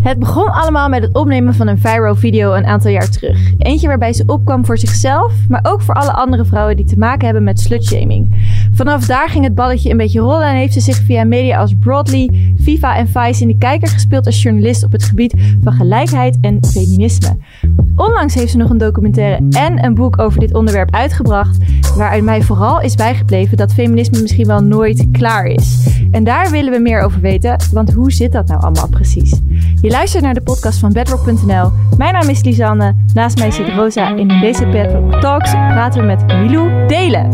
Het begon allemaal met het opnemen van een viral video een aantal jaar terug. Eentje waarbij ze opkwam voor zichzelf, maar ook voor alle andere vrouwen die te maken hebben met slutshaming. Vanaf daar ging het balletje een beetje rollen en heeft ze zich via media als Broadly, Viva en Vice in de kijker gespeeld als journalist op het gebied van gelijkheid en feminisme. Onlangs heeft ze nog een documentaire en een boek over dit onderwerp uitgebracht, waaruit mij vooral is bijgebleven dat feminisme misschien wel nooit klaar is. En daar willen we meer over weten, want hoe zit dat nou allemaal precies? Luistert naar de podcast van bedrock.nl. Mijn naam is Lisanne, naast mij zit Rosa en in deze Bedrock Talks praten we met Milou Delen.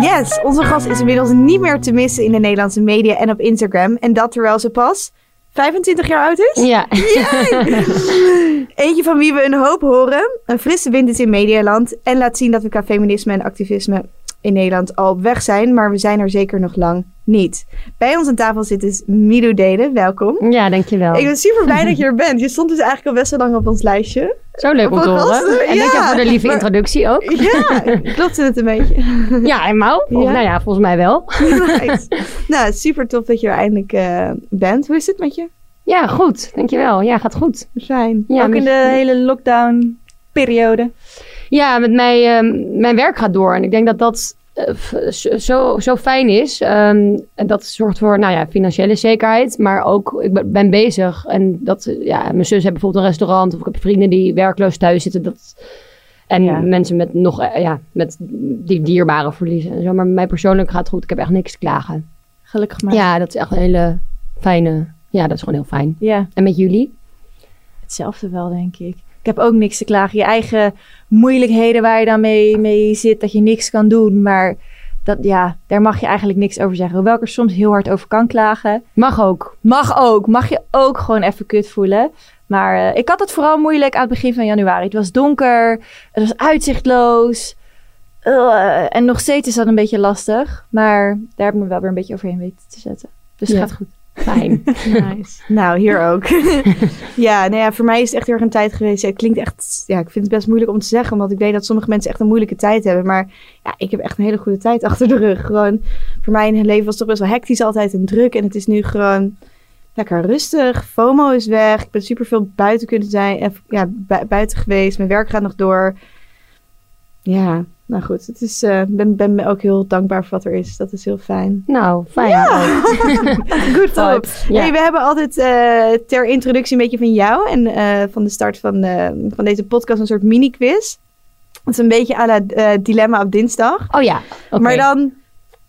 Yes, onze gast is inmiddels niet meer te missen in de Nederlandse media en op Instagram. En dat terwijl ze pas 25 jaar oud is? Ja. Eentje van wie we een hoop horen. Een frisse wind is in Medialand. En laat zien dat we qua feminisme en activisme in Nederland al op weg zijn. Maar we zijn er zeker nog lang niet. Bij ons aan tafel zit dus Milou Delen. Welkom. Ja, dankjewel. Ik ben super blij dat je er bent. Je stond dus eigenlijk al best wel lang op ons lijstje. Zo leuk om te horen. En ja, voor de lieve maar, introductie ook. Ja, klopt het een beetje? Ja, eenmaal. Ja. nou ja, volgens mij wel. Nice. nou, super tof dat je er eindelijk uh, bent. Hoe is het met je? Ja, goed. Dankjewel. Ja, gaat goed. Fijn. Ja, ook in de hele lockdown periode. Ja, met mij, uh, mijn werk gaat door. En ik denk dat dat zo, zo fijn is. Um, en dat zorgt voor nou ja, financiële zekerheid. Maar ook, ik ben bezig. En dat, ja, mijn zus heeft bijvoorbeeld een restaurant. Of ik heb vrienden die werkloos thuis zitten. Dat, en mensen met nog, ja, met die dierbare verliezen. En zo. Maar mij persoonlijk gaat het goed. Ik heb echt niks te klagen. Gelukkig maar. Ja, dat is echt een hele fijne... Ja, dat is gewoon heel fijn. Ja. En met jullie? Hetzelfde wel, denk ik. Ik heb ook niks te klagen. Je eigen moeilijkheden waar je dan mee, mee zit, dat je niks kan doen. Maar dat, ja, daar mag je eigenlijk niks over zeggen. Hoewel ik er soms heel hard over kan klagen. Mag ook. Mag ook. Mag je ook gewoon even kut voelen. Maar uh, ik had het vooral moeilijk aan het begin van januari. Het was donker. Het was uitzichtloos. Uh, en nog steeds is dat een beetje lastig. Maar daar heb ik me wel weer een beetje overheen weten te zetten. Dus het Ja. gaat goed. Fijn. Nice. Nou, hier ook. ja, nou ja, voor mij is het echt heel erg een tijd geweest. Ja, Het klinkt echt, ja, ik vind het best moeilijk om te zeggen, omdat ik weet dat sommige mensen echt een moeilijke tijd hebben. Maar ja, ik heb echt een hele goede tijd achter de rug. Gewoon, voor mij in het leven was het toch best wel hectisch altijd en druk. En het is nu gewoon lekker rustig. FOMO is weg. Ik ben super veel buiten kunnen zijn. en, Ja, bu- buiten geweest. Mijn werk gaat nog door. Ja, nou goed. Het is, eh, ben, ben me ook heel dankbaar voor wat er is. Dat is heel fijn. nou, fijn. Ja. Good top. Ja. Hey, we hebben altijd eh, ter introductie een beetje van jou en eh, van de start van, van deze podcast een soort mini-quiz. Het is een beetje à la Dilemma op dinsdag. Oh ja. Maar dan,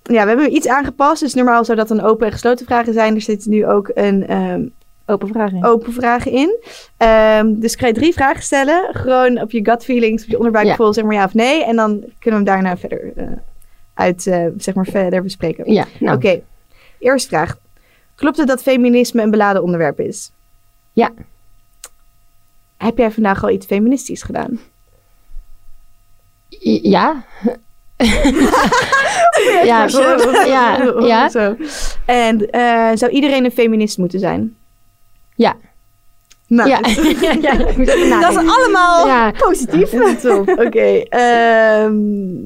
ja, we hebben iets aangepast. Dus normaal zou dat een open en gesloten vragen zijn. Er zitten nu ook een ehm, Open vraag in. open vragen in. Ehm, dus ik ga je drie vragen stellen. Gewoon op je gut feelings, op je onderbuikgevoel, zeg maar ja of nee. En dan kunnen we hem daarna verder eh, uit, eh, zeg maar verder bespreken. Ja, nou. Oké, eerste vraag. Klopt het dat feminisme een beladen onderwerp is? Ja. Heb jij vandaag al iets feministisch gedaan? I- Ja. ja, ja, ja. En eh, zou iedereen een feminist moeten zijn? Ja. Nou, Ja. dat is allemaal Ja. positief. Oké. ehm,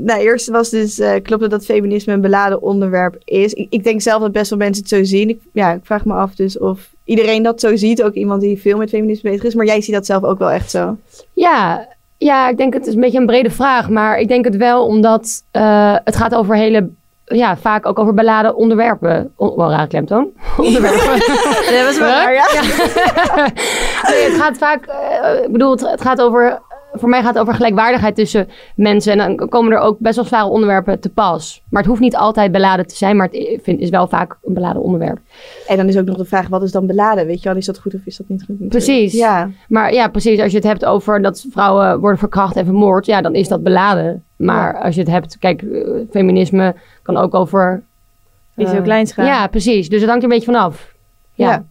nou, eerst was dus, eh, klopt het dat feminisme een beladen onderwerp is? Ik, ik denk zelf dat best wel mensen het zo zien. Ik, ja, ik vraag me af dus of iedereen dat zo ziet. Ook iemand die veel met feminisme bezig is. Maar jij ziet dat zelf ook wel echt zo. Ja, ja, ik denk het is een beetje een brede vraag. Maar ik denk het wel omdat eh, het gaat over hele... Ja, vaak ook over beladen onderwerpen. On, wel raar klemtoon. onderwerpen. Dat was wel ja. nee, het gaat vaak... eh, ik bedoel, het, het gaat over... Voor mij gaat het over gelijkwaardigheid tussen mensen. En dan komen er ook best wel zware onderwerpen te pas. Maar het hoeft niet altijd beladen te zijn. Maar het vind, is wel vaak een beladen onderwerp. En dan is ook nog de vraag, wat is dan beladen? Weet je wel, is dat goed of is dat niet goed? Precies. Ja. Maar ja, precies. Als je het hebt over dat vrouwen worden verkracht en vermoord, ja, dan is dat beladen. Maar als je het hebt, kijk, eh, feminisme kan ook over. Iets eh, heel kleins gaan. Ja, precies. Dus het hangt er een beetje vanaf. Ja. Ja.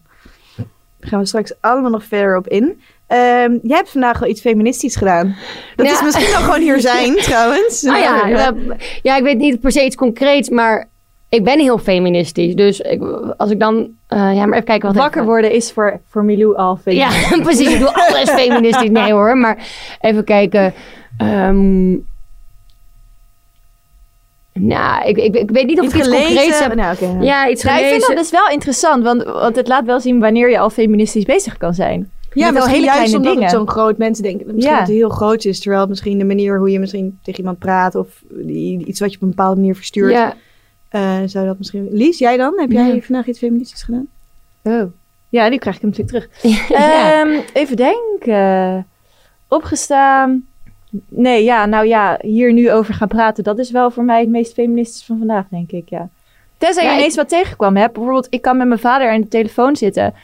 Daar gaan we straks allemaal nog verder op in. Ehm, jij hebt vandaag al iets feministisch gedaan. Dat Ja. is misschien wel gewoon hier zijn, trouwens. Ah ja, ja. ja, ik weet niet per se iets concreets, maar ik ben heel feministisch. Dus ik, als ik dan Eh, ja, maar even kijken wat Wakker worden is voor, voor Milou al veel. Ja, precies. Ik doe alles feministisch. Nee hoor, maar even kijken. Ehm, nou, ik, ik, ik weet niet of Iets ik iets concreets gelezen? heb. Nou. Ja, iets Nou, ik gelezen. vind dat dus wel interessant, want, want het laat wel zien wanneer je al feministisch bezig kan zijn. Ja, wel misschien hele juist kleine dingen. zo'n groot... Mensen denken misschien Ja. dat het heel groot is. Terwijl misschien de manier hoe je misschien tegen iemand praat... of iets wat je op een bepaalde manier verstuurt... ja, eh, zou dat misschien... Lies, jij dan? Heb jij Ja. vandaag iets feministisch gedaan? Oh. Ja, die krijg ik hem natuurlijk terug. ja. Ehm, even denken. Opgestaan. Nee, ja, nou ja, hier nu over gaan praten. Dat is wel voor mij het meest feministisch van vandaag, denk ik, ja. Tenzij je ik- ineens wat tegenkwam hebt. Bijvoorbeeld, ik kan met mijn vader aan de telefoon zitten.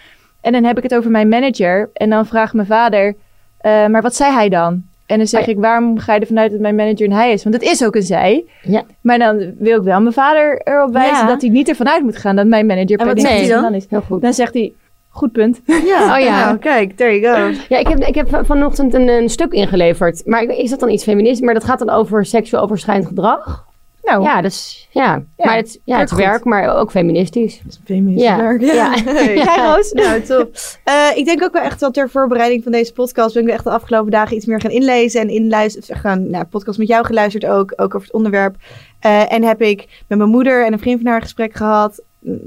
En dan heb ik het over mijn manager. En dan vraagt mijn vader, eh, maar wat zei hij dan? En dan zeg Oh ja. ik, waarom ga je ervan uit dat mijn manager een hij is? Want het is ook een zij. Ja. Maar dan wil ik wel mijn vader erop wijzen Ja. dat hij niet ervan uit moet gaan dat mijn manager per definitie dan? man is. heel goed. Dan zegt hij, goed punt. Ja. Oh ja. Nou, kijk, there you go. Ja, ik heb, ik heb vanochtend een, een stuk ingeleverd. Maar is dat dan iets feministisch? Maar dat gaat dan over seksueel overschrijdend gedrag. Nou, Ja, dus ja. Ja, maar het, ja, het werk, maar ook feministisch. Dat feministisch Ja. werk. Ja. Hey. Jij, Roos? Nou, top. Eh, ik denk ook wel echt wel ter voorbereiding van deze podcast ben ik echt de afgelopen dagen iets meer gaan inlezen en inluisteren. Gaan, nou, podcast met jou geluisterd ook, ook over het onderwerp. Eh, en heb ik met mijn moeder en een vriend van haar een gesprek gehad. Mm,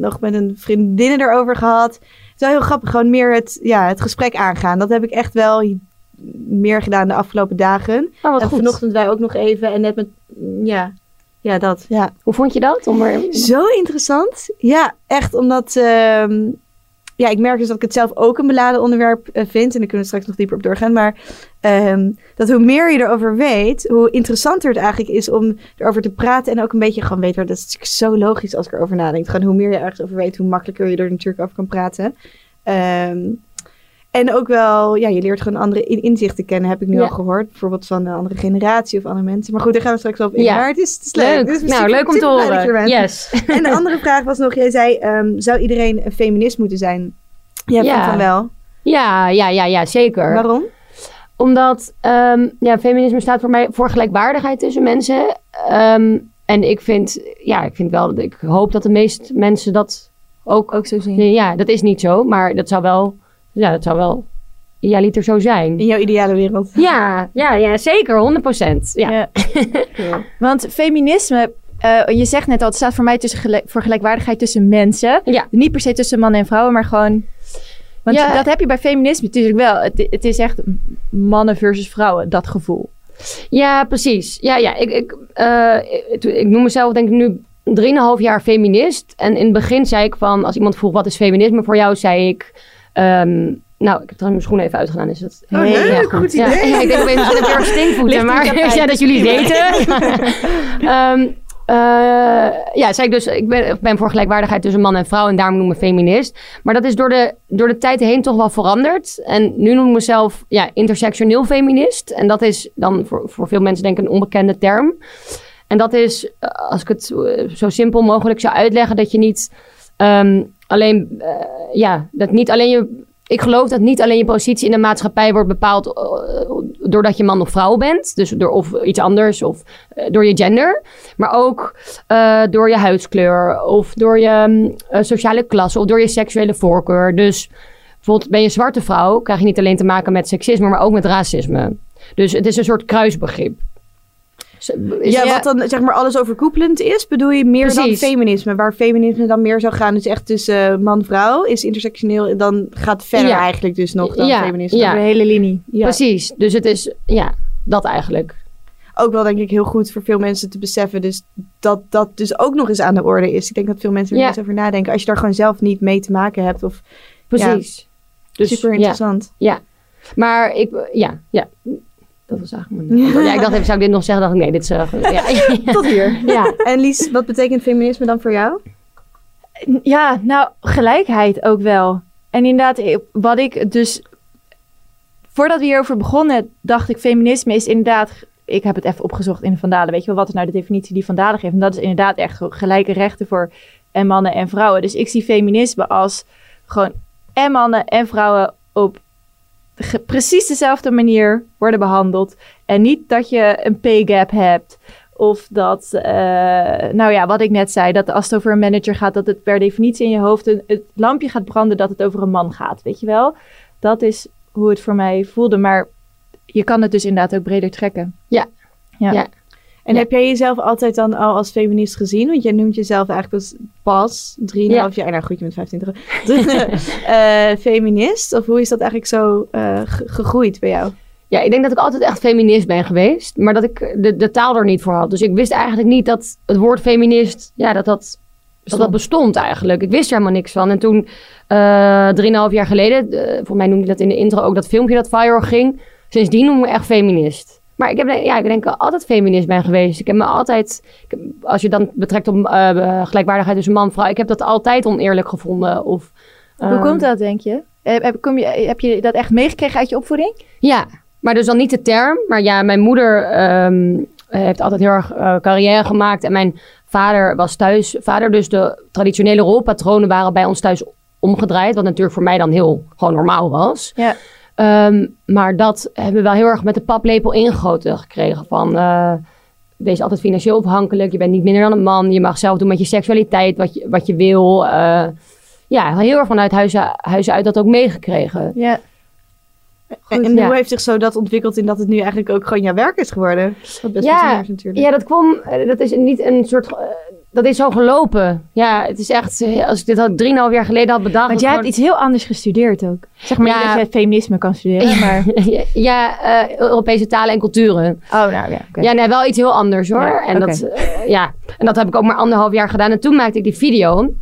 Nog met een vriendin erover gehad. Het is wel heel grappig, gewoon meer het, ja, het gesprek aangaan. Dat heb ik echt wel meer gedaan de afgelopen dagen. Oh, wat en goed. vanochtend wij ook nog even en net met, ja, ja dat, ja. Hoe vond je dat? Om er... Zo interessant. Ja, echt omdat... ehm, ja, ik merk dus dat ik het zelf ook een beladen onderwerp eh, vind. En daar kunnen we straks nog dieper op doorgaan. Maar ehm, dat hoe meer je erover weet, hoe interessanter het eigenlijk is om erover te praten. En ook een beetje gewoon weten. Dat is natuurlijk zo logisch als ik erover nadenk. Gewoon hoe meer je ergens over weet, hoe makkelijker je er natuurlijk over kan praten. Ehm, en ook wel, ja, je leert gewoon andere in- inzichten kennen, heb ik nu Ja. al gehoord. Bijvoorbeeld van een andere generatie of andere mensen. Maar goed, daar gaan we straks op in. Ja. Maar het is, het is leuk. Leuk. Dus nou, leuk om te horen. Yes. En de andere vraag was nog, jij zei, ehm, zou iedereen een feminist moeten zijn? Jij Ja. vindt van wel. Ja, ja, ja, ja, zeker. Waarom? Omdat ehm, ja, feminisme staat voor mij voor gelijkwaardigheid tussen mensen. Ehm, en ik vind, ja, ik vind wel, ik hoop dat de meeste mensen dat ook. Ook zo zien. Ja, dat is niet zo, maar dat zou wel, ja, dat zou wel idealiter zo zijn. In jouw ideale wereld. Ja, ja, ja zeker, 100%. Ja. Ja. Want feminisme, eh, je zegt net al, het staat voor mij tussen voor gelijkwaardigheid tussen mensen. Ja. Niet per se tussen mannen en vrouwen, maar gewoon... Want Ja. dat heb je bij feminisme natuurlijk wel. Het, het is echt mannen versus vrouwen, dat gevoel. Ja, precies. Ja, ja. Ik, ik, eh, ik, ik noem mezelf denk ik nu 3,5 jaar feminist. En in het begin zei ik van, als iemand vroeg wat is feminisme voor jou, zei ik... ehm, nou, ik heb trouwens mijn schoenen even uitgedaan. Is dat Oh, leuk. ja, goed idee. ja, ik denk, misschien heb je weer stinkvoeten, maar ja, dat jullie weten. Ehm, eh, ja, zei ik dus, ik ben, ik ben voor gelijkwaardigheid tussen man en vrouw en daarom noem ik me feminist. Maar dat is door de, door de tijd heen toch wel veranderd. En nu noem ik mezelf ja, intersectioneel feminist. En dat is dan voor, voor veel mensen denk ik een onbekende term. En dat is, eh, als ik het eh, zo simpel mogelijk zou uitleggen, dat je niet ehm, alleen, eh, ja, dat niet alleen je ik geloof dat niet alleen je positie in de maatschappij wordt bepaald eh, doordat je man of vrouw bent. Dus door of iets anders of eh, door je gender. Maar ook door je huidskleur of door je mm, sociale klasse of door je seksuele voorkeur. Dus bijvoorbeeld ben je zwarte vrouw, krijg je niet alleen te maken met seksisme, maar ook met racisme. Dus het is een soort kruisbegrip. Is- Ja, Ja. wat dan zeg maar alles overkoepelend is, bedoel je meer Precies. dan feminisme? Waar feminisme dan meer zou gaan, dus echt tussen eh, man-vrouw, is intersectioneel, dan gaat het verder Ja. eigenlijk dus nog dan Ja, feminisme. ja. De hele linie. Ja. Precies. Dus het is, ja, dat eigenlijk. Ook wel denk ik heel goed voor veel mensen te beseffen, dus dat dat dus ook nog eens aan de orde is. Ik denk dat veel mensen er Ja. niet over nadenken. Als je daar gewoon zelf niet mee te maken hebt of Precies. Dus, super ja. interessant. Maar ik, ja, ja. Dat was eigenlijk mijn... Ja, ik dacht even, zou ik dit nog zeggen? dacht ik, nee, dit is... eh, ja. Tot hier. ja. En Lies, wat betekent feminisme dan voor jou? Ja, nou, gelijkheid ook wel. En inderdaad, eh, wat ik dus... Voordat we hierover begonnen, dacht ik, feminisme is inderdaad... Ik heb het even opgezocht in de Vandalen. Weet je wel, wat is nou de definitie die Vandalen geeft? En dat is inderdaad echt gelijke rechten voor en mannen en vrouwen. Dus ik zie feminisme als gewoon en mannen en vrouwen op precies dezelfde manier worden behandeld. En niet dat je een pay gap hebt Of dat, eh, nou ja, wat ik net zei, dat als het over een manager gaat, dat het per definitie in je hoofd een, het lampje gaat branden dat het over een man gaat. Weet je wel? Dat is hoe het voor mij voelde. Maar je kan het dus inderdaad ook breder trekken. Ja. Ja. Ja. En Ja. heb jij jezelf altijd dan al als feminist gezien? Want jij noemt jezelf eigenlijk pas, pas 3,5 jaar, nou goed, je bent 25, eh feminist. Of hoe is dat eigenlijk zo eh, ge- gegroeid bij jou? Ja, ik denk dat ik altijd echt feminist ben geweest. Maar dat ik de, de taal er niet voor had. Dus ik wist eigenlijk niet dat het woord feminist, ja, dat dat, dat, dat bestond eigenlijk. Ik wist er helemaal niks van. En toen, eh drieënhalf jaar geleden, volgens mij noemde ik dat in de intro ook, dat filmpje dat viral ging. Sindsdien noem ik me echt feminist. Maar ik, heb, ja, ik denk altijd feminist ben geweest. Ik heb me altijd, heb- als je dan betrekt op eh, gelijkwaardigheid tussen man en vrouw, ik heb dat altijd oneerlijk gevonden. Of, Hoe eh, komt dat, denk je? Heb, heb- kom je? heb je dat echt meegekregen uit je opvoeding? Ja, maar dus dan niet de term. Maar ja, mijn moeder ehm, heeft altijd heel erg eh, carrière gemaakt. En mijn vader was thuis. Vader, dus de traditionele rolpatronen waren bij ons thuis omgedraaid. Wat natuurlijk voor mij dan heel gewoon normaal was. Ja. Ehm, maar dat hebben we wel heel erg met de paplepel ingegoten gekregen. Van eh, wees altijd financieel afhankelijk. Je bent niet minder dan een man. Je mag zelf doen met je seksualiteit wat je, wat je wil. Eh, ja, heel erg vanuit huizen, huizen uit dat ook meegekregen. Ja. en en ja. hoe heeft zich zo dat ontwikkeld in dat het nu eigenlijk ook gewoon jouw werk is geworden? Wat best Ja, natuurlijk. Ja, dat kwam, eh, dat is niet een soort, dat is zo gelopen. Ja, het is echt, als ik dit had drieënhalf jaar geleden had bedacht. Want jij hebt iets heel anders gestudeerd ook. Zeg maar Ja. niet dat je feminisme kan studeren, maar... iets... ja, eh, Europese talen en culturen. Oh, nou ja. Ja, nee, wel iets heel anders hoor. Ja, en, dat, eh, ja. en dat heb ik ook maar anderhalf jaar gedaan. En toen maakte ik die video.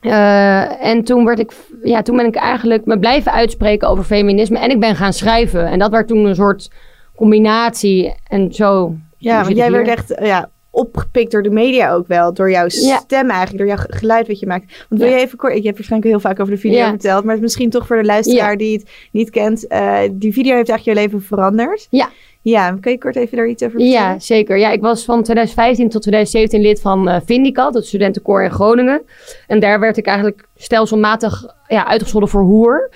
Eh, en toen, werd ik, ja, toen ben ik eigenlijk me blijven uitspreken over feminisme. En ik ben gaan schrijven. En dat werd toen een soort combinatie. En zo. Ja, want jij werd echt ja, opgepikt door de media ook wel. Door jouw Ja. stem eigenlijk, door jouw ge- geluid wat je maakt. Want wil Ja. je even kort, ik heb waarschijnlijk heel vaak over de video Ja. verteld. Maar misschien toch voor de luisteraar die het niet kent. eh, die video heeft eigenlijk je leven veranderd. Ja. Ja, kun je kort even daar iets over vertellen? Ja, zeker. Ja, ik was van 2015 tot 2017 lid van eh Vindicat, het studentenkoor in Groningen. En daar werd ik eigenlijk stelselmatig ja, uitgescholden voor hoer.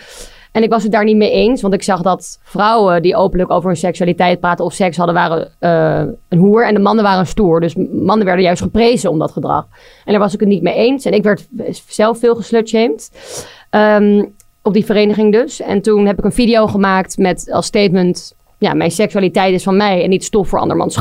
En ik was het daar niet mee eens, want ik zag dat vrouwen die openlijk over hun seksualiteit praten of seks hadden, waren eh, een hoer. En de mannen waren stoer. Dus mannen werden juist geprezen om dat gedrag. En daar was ik het niet mee eens. En ik werd zelf veel geslutshamed. Ehm, op die vereniging dus. En toen heb ik een video gemaakt met als statement... Ja, mijn seksualiteit is van mij en niet stof voor andermans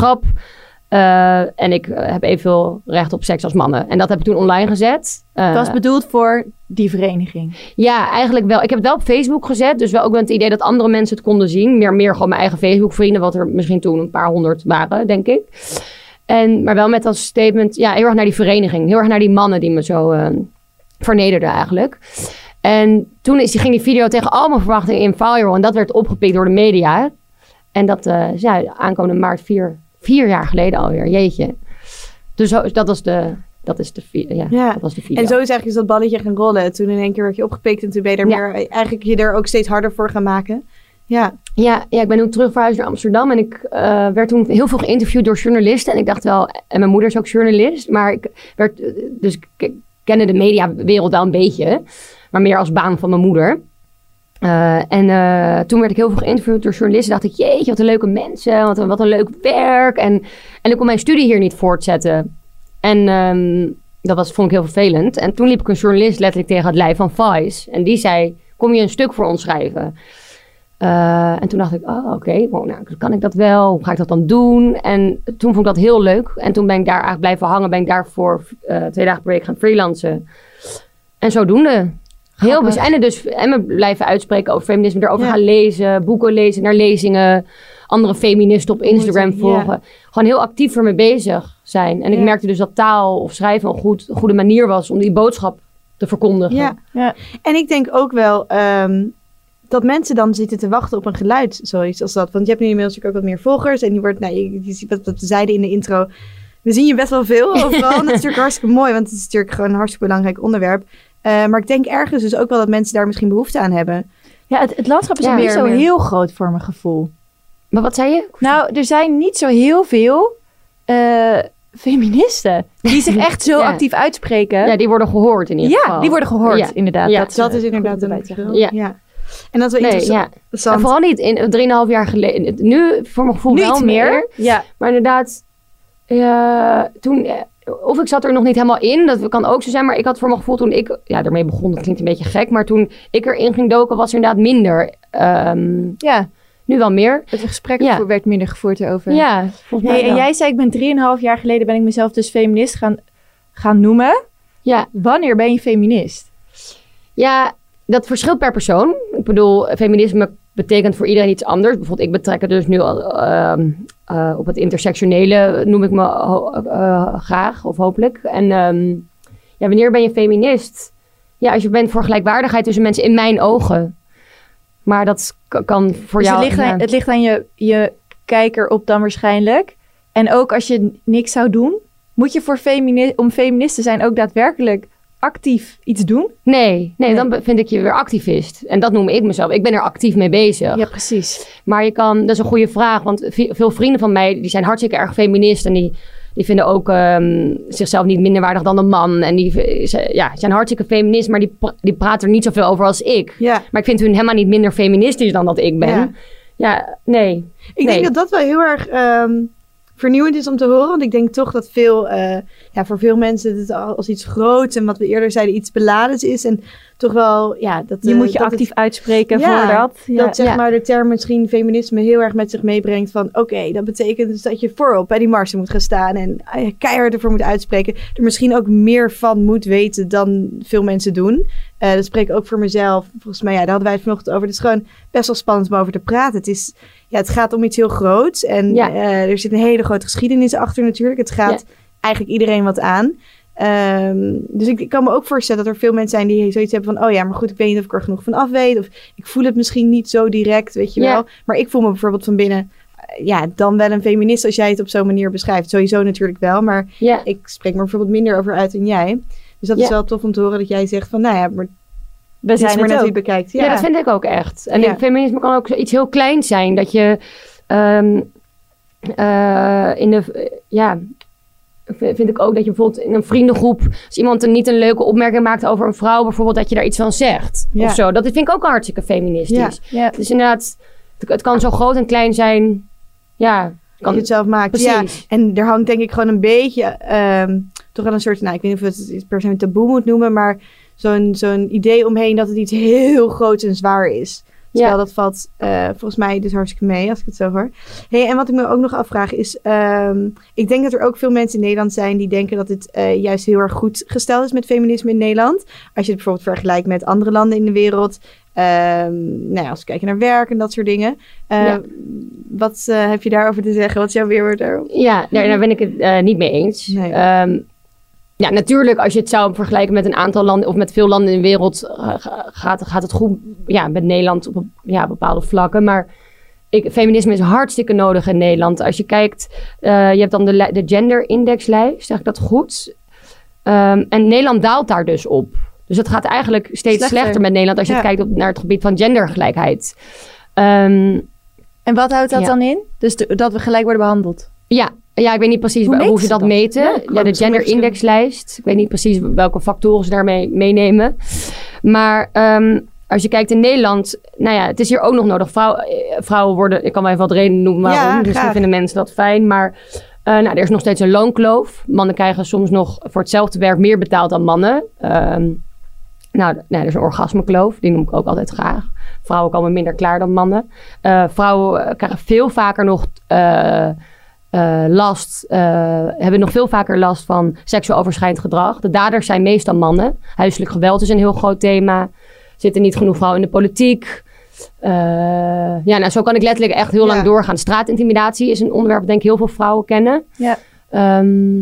Eh, en ik eh, heb evenveel recht op seks als mannen. En dat heb ik toen online gezet. Eh, Het was bedoeld voor die vereniging. ja, eigenlijk wel. Ik heb het wel op Facebook gezet. Dus wel ook met het idee dat andere mensen het konden zien. Meer, meer gewoon mijn eigen Facebook vrienden. Wat er misschien toen een paar honderd waren, denk ik. En, maar wel met als statement, ja, heel erg naar die vereniging. Heel erg naar die mannen die me zo eh, vernederden eigenlijk. En toen is, ging die video tegen al mijn verwachtingen in viral. En dat werd opgepikt door de media. En dat eh, is ja, aankomende maart vier, vier jaar geleden alweer. Jeetje. Dus zo, dat was de, dat is de, ja, Ja. Dat was de video. En zo is eigenlijk dat balletje gaan rollen. Toen in één keer werd je opgepikt en toen ben je er Ja. meer, eigenlijk je er ook steeds harder voor gaan maken. Ja, Ja, ja, ik ben toen terug verhuisd naar Amsterdam. En ik eh, werd toen heel veel geïnterviewd door journalisten. En ik dacht wel, en mijn moeder is ook journalist. Maar ik werd, eh, dus ik kende de mediawereld wel een beetje. Maar meer als baan van mijn moeder. Eh, en eh, toen werd ik heel veel geïnterviewd door journalisten. Dacht ik, jeetje, wat een leuke mensen. Wat een, wat een leuk werk. En, en ik kon mijn studie hier niet voortzetten. En ehm, dat was, vond ik heel vervelend. En toen liep ik een journalist letterlijk tegen het lijf van Vice. En die zei, kom je een stuk voor ons schrijven? Eh, en toen dacht ik, oh oké, nou, kan ik dat wel? Hoe ga ik dat dan doen? En toen vond ik dat heel leuk. En toen ben ik daar eigenlijk blijven hangen. Ben ik daarvoor twee dagen per week gaan freelancen. En zodoende. Heel en, dus, en me blijven uitspreken over feminisme. Erover Ja. gaan lezen, boeken lezen, naar lezingen. Andere feministen op Instagram ja. volgen. Gewoon heel actief ermee bezig zijn. En ik merkte dus dat taal of schrijven een goed, goede manier was om die boodschap te verkondigen. ja. Ja. En ik denk ook wel ehm, dat mensen dan zitten te wachten op een geluid, zoiets als dat. Want je hebt nu inmiddels natuurlijk ook wat meer volgers. En die wordt, nou, je, je ziet wat, wat we zeiden in de intro. We zien je best wel veel overal. en dat is natuurlijk hartstikke mooi, want het is natuurlijk gewoon een hartstikke belangrijk onderwerp. Eh, maar ik denk ergens dus ook wel dat mensen daar misschien behoefte aan hebben. Ja, het, het landschap is Ja, ook niet zo meer. heel groot voor mijn gevoel. Maar wat zei je? Nou, er zijn niet zo heel veel eh, feministen die zich echt zo Ja. actief uitspreken. Ja, die worden gehoord in ieder Ja, geval. die worden gehoord, Ja. inderdaad. Ja. Dat, Dat is inderdaad een verschil. Ja. Ja. En dat is wel Nee, interessant. ja. En vooral niet in 3,5 jaar geleden. Nu, voor mijn gevoel Nu wel meer. Ja. Maar inderdaad, Ja, toen, eh, of ik zat er nog niet helemaal in, dat kan ook zo zijn. Maar ik had voor mijn gevoel toen ik ja, ermee begon, dat klinkt een beetje gek. Maar toen ik erin ging doken, was er inderdaad minder. Ehm, Ja, nu wel meer. het gesprek Ja. werd minder gevoerd erover. Ja, volgens mij Hey, en jij zei, ik ben 3,5 jaar geleden ben ik mezelf dus feminist gaan, gaan noemen. Ja, Wanneer ben je feminist? Ja, dat verschilt per persoon. Ik bedoel, feminisme betekent voor iedereen iets anders. Bijvoorbeeld, ik betrek het dus nu al, ehm, eh, op het intersectionele, noem ik me eh, graag of hopelijk. En ehm, ja, wanneer ben je feminist? Ja, als je bent voor gelijkwaardigheid tussen mensen in mijn ogen. Maar dat kan voor Dus jou... het ligt, aan, het ligt aan je, je kijker op dan waarschijnlijk. En ook als je niks zou doen, moet je voor femini om feminist te zijn ook daadwerkelijk actief iets doen. Nee, nee, Nee. dan vind ik je weer activist. En dat noem ik mezelf. Ik ben er actief mee bezig. Ja, precies. Maar je kan, dat is een goede vraag, want ve- veel vrienden van mij die zijn hartstikke erg feminist en die, die vinden ook ehm, zichzelf niet minder waardig dan een man. En die ze- ja, zijn hartstikke feminist, maar die, die praten er niet zoveel over als ik. Ja, Maar ik vind hun helemaal niet minder feministisch dan dat ik ben. Ja. Ja, nee. ik Nee. denk dat dat wel heel erg ehm, vernieuwend is om te horen. Want ik denk toch dat veel, eh, ja, voor veel mensen het al- als iets groots en wat we eerder zeiden, iets beladens is. En toch wel, ja, dat Je eh, moet je dat het- actief uitspreken Ja, voor dat. Ja. Dat zeg maar de term misschien feminisme heel erg met zich meebrengt van oké, dat betekent dus dat je voorop bij die marsen moet gaan staan en eh, keihard ervoor moet uitspreken. Er misschien ook meer van moet weten dan veel mensen doen. Eh, dat spreek ik ook voor mezelf. Volgens mij, ja, daar hadden wij het vanochtend over. Het is gewoon best wel spannend om over te praten. Het, is, ja, het gaat om iets heel groots en Ja. eh, er zit een hele grote geschiedenis achter natuurlijk. Het gaat eigenlijk iedereen wat aan. Ehm, dus ik, ik kan me ook voorstellen dat er veel mensen zijn die zoiets hebben van... oh ja, maar goed, ik weet niet of ik er genoeg van af weet. Of ik voel het misschien niet zo direct, weet je wel. Maar ik voel me bijvoorbeeld van binnen... eh, ja, dan wel een feminist als jij het op zo'n manier beschrijft. Sowieso natuurlijk wel, maar Ja, ik spreek me bijvoorbeeld minder over uit dan jij. Dus dat is wel tof om te horen dat jij zegt van... nou ja, maar We zijn maar net wie bekijkt. ja. Ja, dat vind ik ook echt. En Ja. feminisme kan ook iets heel kleins zijn. Dat je ehm, eh, in de... ja, vind ik ook dat je bijvoorbeeld in een vriendengroep... als iemand een, niet een leuke opmerking maakt over een vrouw... bijvoorbeeld dat je daar iets van zegt. Ja. Of zo. Dat vind ik ook hartstikke feministisch. Ja. Dus inderdaad, het, het kan zo groot en klein zijn. Ja, kan, je het zelf maakt. Ja, precies. En er hangt denk ik gewoon een beetje, ehm, toch wel een soort, nou ik weet niet of je het per se een taboe moet noemen, maar zo'n zo'n idee omheen dat het iets heel groots en zwaar is. Terwijl Ja. dat valt eh, volgens mij dus hartstikke mee, als ik het zo hoor. Hey, en wat ik me ook nog afvraag is, ehm, ik denk dat er ook veel mensen in Nederland zijn die denken dat het eh, juist heel erg goed gesteld is met feminisme in Nederland. Als je het bijvoorbeeld vergelijkt met andere landen in de wereld. Ehm, nou ja, als we kijken naar werk en dat soort dingen. Eh, Ja. Wat heb je daarover te zeggen? Wat is jouw weerwoord daarop? Ja, daar, daar ben ik het niet mee eens. Nee. Ehm, ja, natuurlijk, als je het zou vergelijken met een aantal landen of met veel landen in de wereld, eh, ga- gaat, gaat het goed ja, met Nederland op ja, bepaalde vlakken. Maar ik, feminisme is hartstikke nodig in Nederland. Als je kijkt, eh, je hebt dan de, de gender indexlijst, zeg ik dat goed? Ehm, en Nederland daalt daar dus op. Dus het gaat eigenlijk steeds Slechter. slechter, met Nederland als je Ja. kijkt op, naar het gebied van gendergelijkheid. Ehm, En wat houdt dat Ja. dan in? Dus de- dat we gelijk worden behandeld. Ja, ja, ik weet niet precies Hoe hoe, ze dat dat? meten. Ja, de misschien gender indexlijst. Ik weet niet precies welke factoren ze daarmee meenemen. Maar ehm, als je kijkt in Nederland, nou ja, het is hier ook nog nodig. Vrouw, eh, vrouwen worden, ik kan wel even wat redenen noemen Ja, waarom. Misschien graag. vinden mensen dat fijn. Maar eh, nou, er is nog steeds een loonkloof. Mannen krijgen soms nog voor hetzelfde werk meer betaald dan mannen. Ehm, nou, nou, er is een orgasmekloof, die noem ik ook altijd graag. Vrouwen komen minder klaar dan mannen. Eh, vrouwen krijgen veel vaker nog eh, last, eh, hebben nog veel vaker last van seksueel overschrijdend gedrag. De daders zijn meestal mannen. Huiselijk geweld is een heel groot thema. Zitten niet genoeg vrouwen in de politiek. Eh, ja, nou, zo kan ik letterlijk echt heel Ja. lang doorgaan. Straatintimidatie is een onderwerp dat denk ik heel veel vrouwen kennen. Ja. Ehm,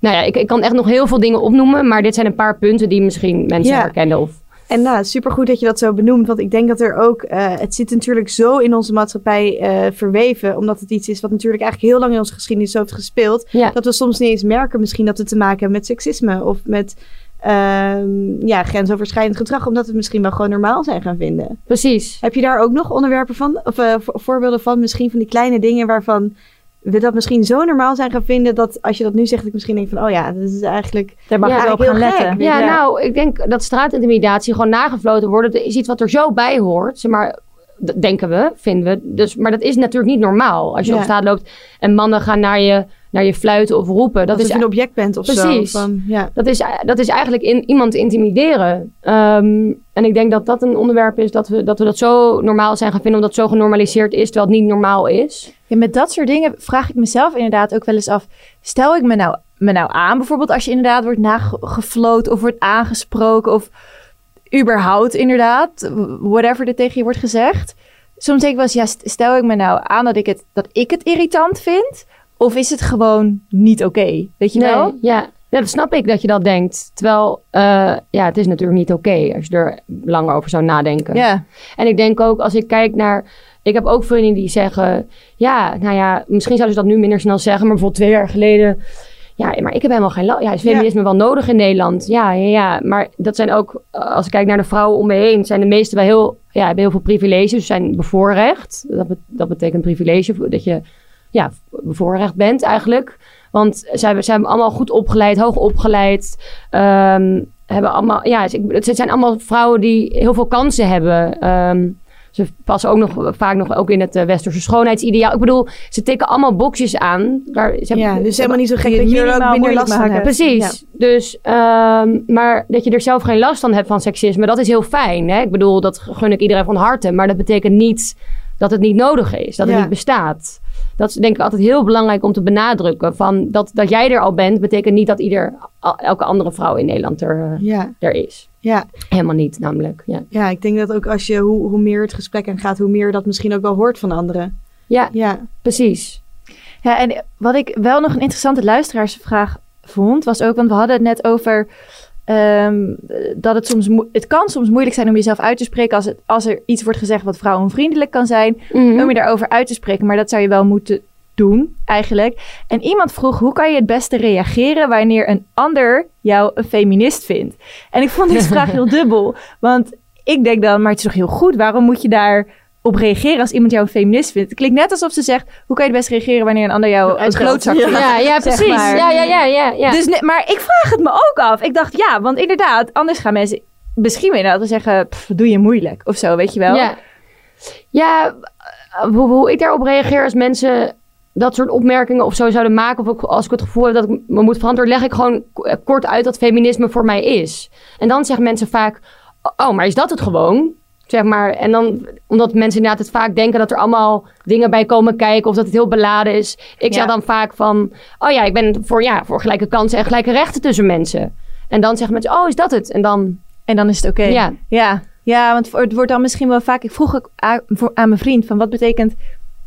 nou ja, ik, ik kan echt nog heel veel dingen opnoemen, maar dit zijn een paar punten die misschien mensen Ja. herkennen. Of, En nou, supergoed dat je dat zo benoemt. Want ik denk dat er ook... eh, het zit natuurlijk zo in onze maatschappij eh, verweven. Omdat het iets is wat natuurlijk eigenlijk heel lang in onze geschiedenis zo heeft gespeeld. ja. Dat we soms niet eens merken misschien dat we te maken hebben met seksisme. Of met ehm, ja, grensoverschrijdend gedrag. Omdat we het misschien wel gewoon normaal zijn gaan vinden. precies. Heb je daar ook nog onderwerpen van? Of eh, vo- voorbeelden van? Misschien van die kleine dingen waarvan... We dat misschien zo normaal zijn gaan vinden dat als je dat nu zegt, ik misschien denk van, oh ja, dat is eigenlijk Daar mag Ja, je wel op gaan letten. gek. Ja, Ja. nou, ik denk dat straatintimidatie gewoon nagefloten wordt. Dat is iets wat er zo bij hoort. Zeg maar, denken we, vinden we. Dus, maar dat is natuurlijk niet normaal. Als je Ja. op straat loopt en mannen gaan naar je naar je fluiten of roepen. Dat Dat is je een object bent of Precies. zo. Van, ja. dat is, dat is eigenlijk in, iemand intimideren. Ehm, en ik denk dat dat een onderwerp is dat we, dat we dat zo normaal zijn gaan vinden, omdat het zo genormaliseerd is, terwijl het niet normaal is. Ja, met dat soort dingen vraag ik mezelf inderdaad ook wel eens af. Stel ik me nou, me nou aan, bijvoorbeeld als je inderdaad wordt nagefloten of wordt aangesproken of überhaupt inderdaad, whatever er tegen je wordt gezegd. Soms denk ik wel eens, ja, st- stel ik me nou aan dat ik het, dat ik het irritant vind of is het gewoon niet oké? Weet je wel? Nee, ja. ja, dat snap ik dat je dat denkt. Terwijl, eh, ja, het is natuurlijk niet oké als je er langer over zou nadenken. Ja. En ik denk ook, als ik kijk naar... Ik heb ook vrienden die zeggen... Ja, nou ja, misschien zouden ze dat nu minder snel zeggen... maar bijvoorbeeld twee jaar geleden... Ja, maar ik heb helemaal geen... Ja, is feminisme wel nodig in Nederland? Ja, ja, ja. Maar dat zijn ook... eh, Als ik kijk naar de vrouwen om me heen... zijn de meeste wel heel... Ja, hebben heel veel privileges. Zijn bevoorrecht. Dat, bet- dat betekent privilege. Dat je ja, bevoorrecht bent eigenlijk. Want zij hebben, zij hebben allemaal goed opgeleid, hoog opgeleid. ehm, hebben allemaal, ja, dus het zijn allemaal vrouwen die heel veel kansen hebben. Ehm, ze passen ook nog vaak nog ook in het eh, westerse schoonheidsideaal. Ik bedoel, ze tikken allemaal boxjes aan. Waar, ze hebben- ja, dus ze helemaal niet zo gek dat je er ook minder last van hebt. Precies. Dus, ehm, maar dat je er zelf geen last van hebt van seksisme, dat is heel fijn. Hè? Ik bedoel, dat gun ik iedereen van harte. Maar dat betekent niet dat het niet nodig is, dat het niet bestaat. Dat is denk ik altijd heel belangrijk om te benadrukken. Van dat, dat jij er al bent, betekent niet dat ieder, elke andere vrouw in Nederland er, eh, Ja, er is. ja. Helemaal niet, namelijk. Ja, ja, ik denk dat ook als je, hoe, hoe meer het gesprek aan gaat, hoe meer dat misschien ook wel hoort van anderen. ja Ja, precies. Ja, en wat ik wel nog een interessante luisteraarsvraag vond, was ook, want we hadden het net over ehm, dat het soms, het kan soms moeilijk zijn om jezelf uit te spreken als, het, als er iets wordt gezegd wat vrouwenvriendelijk kan zijn, Mhm. om je daarover uit te spreken, maar dat zou je wel moeten doen, eigenlijk. En iemand vroeg, hoe kan je het beste reageren wanneer een ander jou een feminist vindt? En ik vond deze vraag heel dubbel, want ik denk dan, maar het is toch heel goed, waarom moet je daar op reageren als iemand jou een feminist vindt? Het klinkt net alsof ze zegt, hoe kan je het best reageren wanneer een ander jou klootzak Ja. vindt? Ja, ja, zeg precies. maar. Ja, ja, ja, ja. ja. Dus, maar ik vraag het me ook af. Ik dacht, ja, want inderdaad, anders gaan mensen misschien inderdaad wel zeggen, "Pff, doe je moeilijk of zo, weet je wel? Ja, ja hoe, hoe ik daarop reageer als mensen dat soort opmerkingen of zo zouden maken... of als ik het gevoel heb dat ik me moet verantwoorden... leg ik gewoon kort uit wat feminisme voor mij is. En dan zeggen mensen vaak... oh, maar is dat het gewoon? Zeg maar, en dan, omdat mensen inderdaad het vaak denken dat er allemaal dingen bij komen kijken of dat het heel beladen is. Ik zeg dan vaak van, oh ja, ik ben voor, ja, voor gelijke kansen en gelijke rechten tussen mensen. En dan zeggen mensen, oh, is dat het? En dan, En dan is het oké. ja, Ja, ja, want het wordt dan misschien wel vaak... Ik vroeg ook aan, mijn vriend van wat betekent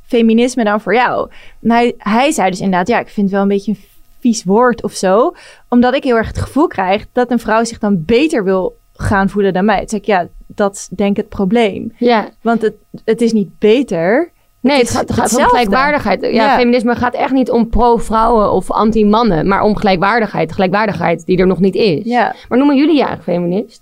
feminisme dan voor jou? En hij, hij zei dus inderdaad, ja, ik vind het wel een beetje een vies woord of zo. Omdat ik heel erg het gevoel krijg dat een vrouw zich dan beter wil gaan voelen dan mij. Toen zei ik, ja, dat is denk ik het probleem. ja. Want het, het is niet beter. Nee, Het gaat, het gaat om gelijkwaardigheid. Ja, Ja. feminisme gaat echt niet om pro-vrouwen of anti-mannen, maar om gelijkwaardigheid. Gelijkwaardigheid die er nog niet is. Ja, Maar noemen jullie je eigenlijk feminist?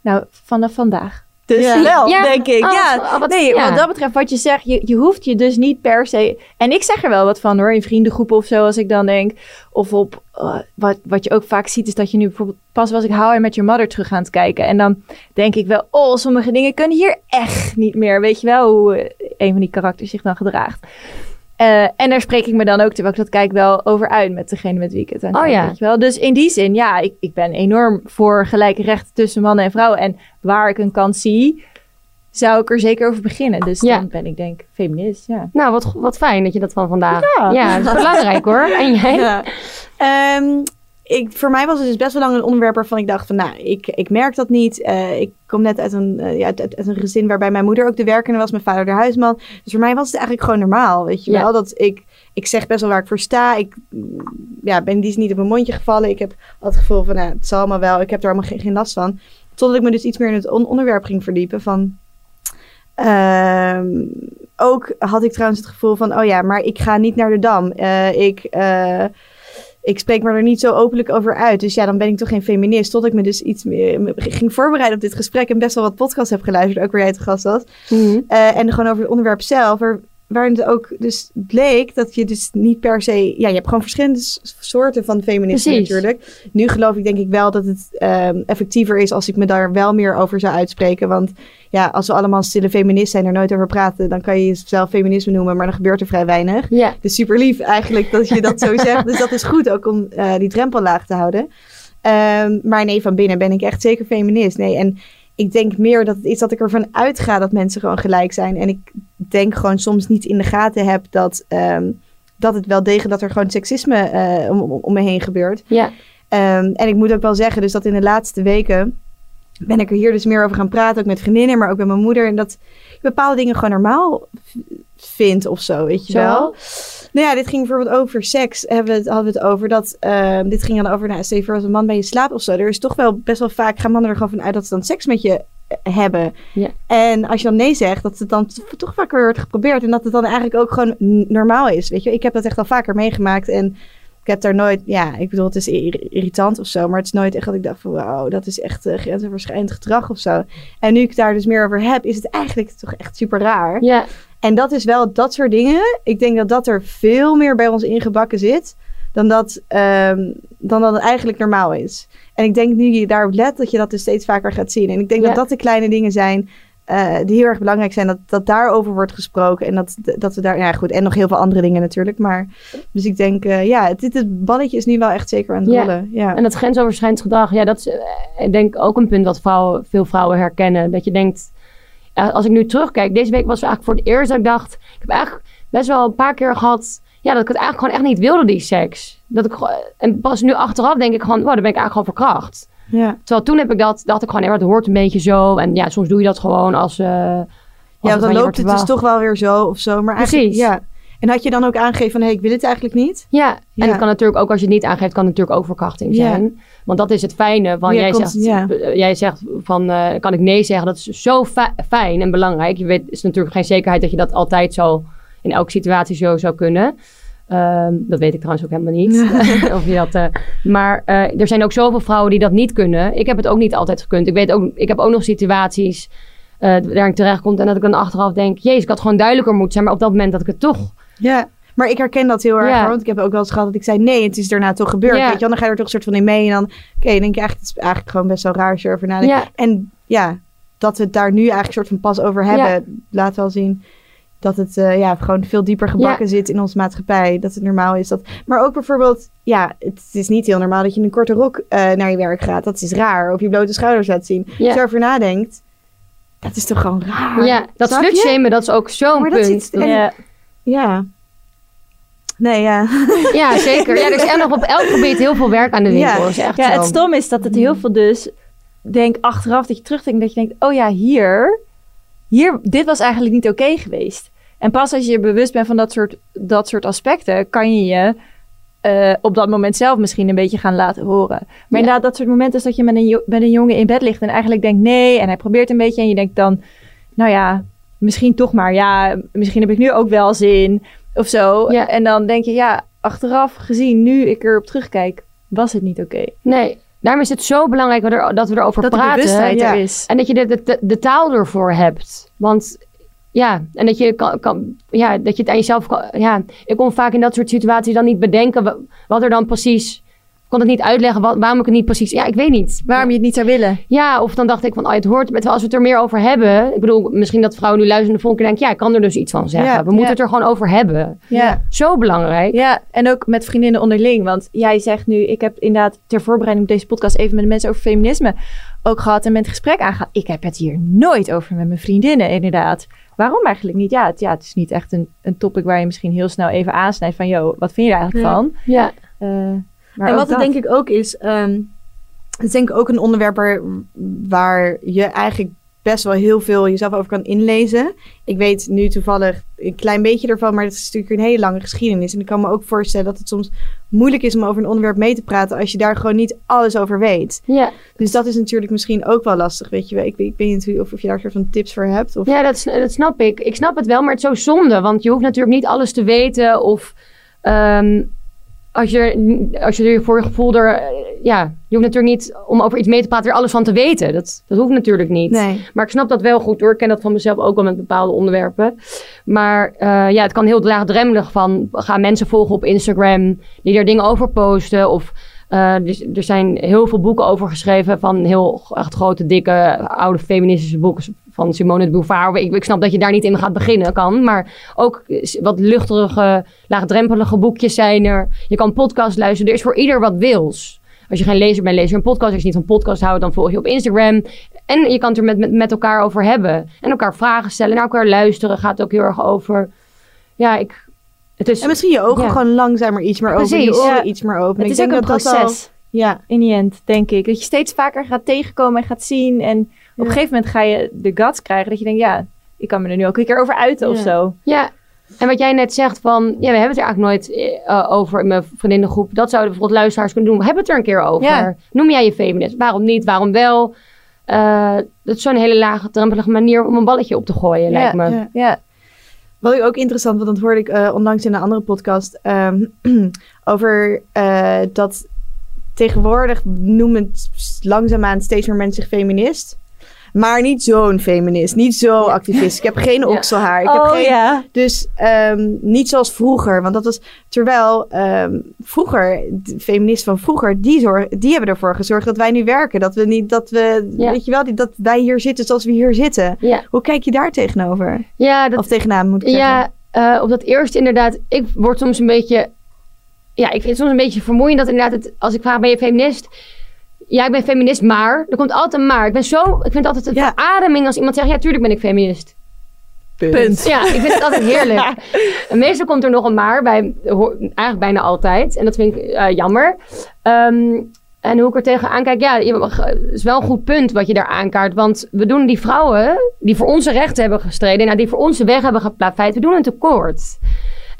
nou, vanaf vandaag. Dus Ja. denk ik. Ja. nee, ja. wat dat betreft, wat je zegt, je, je hoeft je dus niet per se... En ik zeg er wel wat van hoor, in vriendengroepen of zo, als ik dan denk... Of op, eh, wat, wat je ook vaak ziet, is dat je nu bijvoorbeeld... Pas was ik How I Met Your Mother terug aan het kijken. En dan denk ik wel, oh, sommige dingen kunnen hier echt niet meer. Weet je wel hoe eh, een van die karakters zich dan gedraagt. Eh, en daar spreek ik me dan ook, terwijl ik dat kijk, wel over uit met degene met wie ik het aan Oh kijk, ja. weet je wel. Dus in die zin, ja, ik, ik ben enorm voor gelijke rechten tussen mannen en vrouwen. En waar ik een kans zie, zou ik er zeker over beginnen. Dus Ja. dan ben ik denk feminist, ja. Nou, wat, wat fijn dat je dat van vandaag... Ja. Ja, dat is belangrijk hoor. En jij? Ja. Ik, voor mij was het dus best wel lang een onderwerp waarvan ik dacht van, nou, ik, ik merk dat niet. Eh, ik kom net uit een, eh, ja, uit, uit- een gezin waarbij mijn moeder ook de werkende was, mijn vader de huisman. Dus voor mij was het eigenlijk gewoon normaal, weet je Ja. wel. Dat ik, ik zeg best wel waar ik voor sta. Ik ja, ben die is niet op mijn mondje gevallen. Ik heb het gevoel van, nou, het zal allemaal wel. Ik heb er allemaal geen, geen last van. Totdat ik me dus iets meer in het on- onderwerp ging verdiepen van... Ehm, ook had ik trouwens het gevoel van, oh ja, maar ik ga niet naar de Dam. Eh, ik, ik spreek me er niet zo openlijk over uit. Dus ja, dan ben ik toch geen feminist. Tot ik me dus iets meer me ging voorbereiden op dit gesprek en best wel wat podcasts heb geluisterd, ook waar jij te gast was. Mhm. Eh, en gewoon over het onderwerp zelf. Er waarin het ook dus bleek dat je dus niet per se... Ja, je hebt gewoon verschillende soorten van feminisme Precies. natuurlijk. Nu geloof ik denk ik wel dat het ehm, effectiever is als ik me daar wel meer over zou uitspreken. Want ja, als we allemaal stille feministen zijn en er nooit over praten... dan kan je jezelf feminisme noemen, maar dan gebeurt er vrij weinig. Ja, Dus super lief eigenlijk dat je dat zo zegt. Dus dat is goed ook om eh, die drempel laag te houden. Ehm, maar nee, van binnen ben ik echt zeker feminist. Nee, en ik denk meer dat het is dat ik ervan uitga dat mensen gewoon gelijk zijn. En ik denk gewoon soms niet in de gaten heb dat, ehm, dat het wel degelijk dat er gewoon seksisme eh, om, me heen gebeurt. ja, Ehm, en ik moet ook wel zeggen, dus dat in de laatste weken ben ik er hier dus meer over gaan praten, ook met vriendinnen, maar ook met mijn moeder. En dat ik bepaalde dingen gewoon normaal vind of zo, weet je wel. Nou ja, dit ging bijvoorbeeld over seks. Hebben we het, hadden we het over dat. ehm, dit ging dan over. Nou, stel je voor als een man bij je slaapt of zo. Er is toch wel best wel vaak. Gaan mannen er gewoon van uit dat ze dan seks met je eh, hebben. Ja. En als je dan nee zegt, dat het dan toch vaak weer wordt geprobeerd. En dat het dan eigenlijk ook gewoon normaal is. Weet je, ik heb dat echt al vaker meegemaakt. En ik heb daar nooit. Ja, ik bedoel, het is ir- irritant of zo. Maar het is nooit echt dat ik dacht van. Wow, dat is echt uh, grensoverschrijdend gedrag of zo. En nu ik daar dus meer over heb, is het eigenlijk toch echt super raar. Ja, En dat is wel dat soort dingen. Ik denk dat dat er veel meer bij ons ingebakken zit. Dan dat, ehm, dan dat het eigenlijk normaal is. En ik denk nu je daarop let, dat je dat dus steeds vaker gaat zien. En ik denk Ja. dat dat de kleine dingen zijn eh, die heel erg belangrijk zijn. Dat, dat daarover wordt gesproken. En dat, dat we daar, ja goed, en nog heel veel andere dingen natuurlijk. Maar, dus ik denk, eh, ja, het, dit- het balletje is nu wel echt zeker aan het Ja. rollen. Ja. En dat grensoverschrijdend gedrag, ja, dat is eh, ik denk ook een punt wat vrouwen, veel vrouwen herkennen. Dat je denkt, als ik nu terugkijk, deze week was eigenlijk voor het eerst dat ik dacht, ik heb eigenlijk best wel een paar keer gehad, ja, dat ik het eigenlijk gewoon echt niet wilde, die seks. Dat ik, en pas nu achteraf denk ik gewoon, wow, dan ben ik eigenlijk gewoon verkracht. ja. Terwijl toen heb ik dat, dacht ik gewoon, ja, het hoort een beetje zo. En ja, soms doe je dat gewoon als... eh, als Ja, het dan loopt het dus toch wel weer zo of zo. Maar eigenlijk, Precies. ja. En had je dan ook aangegeven van, hé, hey, ik wil het eigenlijk niet? Ja, en het kan natuurlijk ook als je het niet aangeeft, kan het natuurlijk ook verkrachting Ja. zijn. Want dat is het fijne. Van, Ja, jij, komt- zegt, eh, jij zegt van, eh, kan ik nee zeggen? Dat is zo fi- fijn en belangrijk. Je weet, is natuurlijk geen zekerheid dat je dat altijd zo in elke situatie zo zou kunnen. Ehm, dat weet ik trouwens ook helemaal niet. of je dat, eh, maar er zijn ook zoveel vrouwen die dat niet kunnen. Ik heb het ook niet altijd gekund. Ik, weet ook, ik heb ook nog situaties eh waar ik terecht kom en dat ik dan achteraf denk... Jezus, ik had gewoon duidelijker moeten zijn. Maar op dat moment dat ik het toch... Ja, maar ik herken dat heel erg. Ja. Want ik heb ook wel eens gehad dat ik zei nee. Het is daarna toch gebeurd. Ja. Weet je, wel, dan ga je er toch een soort van in mee. En dan, oké, dan denk je eigenlijk, het is eigenlijk gewoon best wel raar als je erover nadenkt. Ja, En ja, dat we het daar nu eigenlijk soort van pas over hebben, laat wel zien dat het eh, ja, gewoon veel dieper gebakken zit in onze maatschappij. Dat het normaal is. Dat, maar ook bijvoorbeeld, ja, het is niet heel normaal dat je in een korte rok eh, naar je werk gaat. Dat is raar. Of je blote schouders laat zien. Als je ja. erover nadenkt, dat is toch gewoon raar. ja, dat slutshamen, dat is ook zo'n Maar dat punt. zit- en- Ja. Nee, ja. Ja, zeker. Ja, er is nog op elk gebied heel veel werk aan de winkel. Ja. Dat is echt Ja, zo. het stom is dat het heel veel dus... Denk achteraf dat je terugdenkt dat je denkt... Oh ja, hier... hier dit was eigenlijk niet oké geweest. En pas als je je bewust bent van dat soort, dat soort aspecten... kan je je eh, op dat moment zelf misschien een beetje gaan laten horen. Maar Ja. inderdaad, dat soort momenten is dat je met een, met een jongen in bed ligt... en eigenlijk denkt nee, en hij probeert een beetje... en je denkt dan, nou ja, misschien toch maar... ja, misschien heb ik nu ook wel zin, of zo. Ja. En dan denk je, ja, achteraf gezien... nu ik erop terugkijk, was het niet oké. Nee, daarom is het zo belangrijk dat we er- dat we erover Dat praten. bewustheid ja. er is. En dat je de, de, de taal ervoor hebt. Want ja, en dat je, kan, kan, ja, dat je het aan jezelf kan... Ja, ik kon vaak in dat soort situaties dan niet bedenken wa- wat er dan precies... Kon het niet uitleggen wat, waarom ik het niet precies... Ja, ik weet niet. Waarom je het niet zou willen. Ja, of dan dacht ik van, oh, het hoort... Terwijl als we het er meer over hebben... Ik bedoel, misschien dat vrouwen nu luisteren de volgende denken... Ja, ik kan er dus iets van zeggen. Ja, we moeten ja. het er gewoon over hebben. Ja. Zo belangrijk. ja, en ook met vriendinnen onderling. Want jij zegt nu, ik heb inderdaad ter voorbereiding op deze podcast even met de mensen over feminisme ook gehad en met het gesprek aangegaan. Ik heb het hier nooit over met mijn vriendinnen, inderdaad. Waarom eigenlijk niet? Ja, het, ja, het is niet echt een, een topic waar je misschien heel snel even aansnijdt van, yo, wat vind je er eigenlijk Ja. van? Ja, Eh, maar en wat het dat. denk ik ook is, ehm het is denk ik ook een onderwerp waar, waar je eigenlijk best wel heel veel jezelf over kan inlezen. Ik weet nu toevallig een klein beetje ervan, maar het is natuurlijk een hele lange geschiedenis. En ik kan me ook voorstellen dat het soms moeilijk is om over een onderwerp mee te praten als je daar gewoon niet alles over weet. ja. Dus dat is natuurlijk misschien ook wel lastig, weet je wel. Ik, ik weet niet of, of je daar soort van tips voor hebt. Of... Ja, dat snap ik. Ik snap het wel, maar het is zo zonde. Want je hoeft natuurlijk niet alles te weten. Of, ehm, als je, als je er voor je gevoel er... eh, Ja, je hoeft natuurlijk niet om over iets mee te praten... er alles van te weten. Dat, dat hoeft natuurlijk niet. Nee. Maar ik snap dat wel goed hoor. Ik ken dat van mezelf ook wel met bepaalde onderwerpen. Maar eh, ja, het kan heel laagdrempelig van... gaan mensen volgen op Instagram... die er dingen over posten... of eh, er, er zijn heel veel boeken over geschreven... van heel echt grote, dikke, oude feministische boeken... van Simone de Beauvoir. Ik, ik snap dat je daar niet in gaat beginnen, kan. Maar ook wat luchtige, laagdrempelige boekjes zijn er. Je kan podcast luisteren. Er is voor ieder wat wils. Als je geen lezer bent, lees je een podcast. Als je niet van podcast houdt, dan volg je op Instagram. En je kan het er met, met, met elkaar over hebben. En elkaar vragen stellen, naar elkaar luisteren. Gaat ook heel erg over... Ja, ik... Het is... En misschien je ogen Ja. gewoon langzamer iets meer open. Je Precies, oren ja. iets meer open. Het ik is ook een dat dat al- proces. ja. In die end, denk ik. Dat je steeds vaker gaat tegenkomen en gaat zien. En op een gegeven moment ga je de guts krijgen. Dat je denkt, ja, ik kan me er nu ook een keer over uiten of Ja. zo. Ja, en wat jij net zegt van... Ja, we hebben het er eigenlijk nooit eh, over in mijn vriendinnengroep. Dat zouden bijvoorbeeld luisteraars kunnen doen. We hebben het er een keer over. Ja. Noem jij je feminist? Waarom niet? Waarom wel? Eh, dat is zo'n hele lage, drempelige manier om een balletje op te gooien, Ja, lijkt me. ja. Ja, Wat ik ook interessant, want dat hoorde ik eh, onlangs in een andere podcast ehm, over eh, dat tegenwoordig noemen langzaamaan steeds meer mensen zich feminist. Maar niet zo'n feminist, niet zo activist. Ik heb geen okselhaar. Ik heb oh geen, ja. Dus ehm, niet zoals vroeger. Want dat was terwijl ehm, vroeger, de feministen van vroeger, die, zorg, die hebben ervoor gezorgd dat wij nu werken. Dat we niet, dat we, Ja. weet je wel, dat wij hier zitten zoals we hier zitten. Ja, Hoe kijk je daar tegenover? ja, dat, Of tegenaan moet ik zeggen. ja eh, op dat eerste inderdaad. Ik word soms een beetje... Ja, ik vind het soms een beetje vermoeiend dat inderdaad... Het, als ik vraag, ben je feminist? Ja, ik ben feminist, maar... Er komt altijd een maar. Ik ben zo... Ik vind het altijd een Ja. verademing als iemand zegt... Ja, tuurlijk ben ik feminist. Punt. Ja, ik vind het altijd heerlijk. En meestal komt er nog een maar bij, eigenlijk bijna altijd. En dat vind ik eh, jammer. Ehm, en hoe ik er tegenaan kijk, ja, het is wel een goed punt wat je daar aankaart. Want we doen die vrouwen die voor onze rechten hebben gestreden, nou, die voor onze weg hebben geplaveid, we doen een tekort.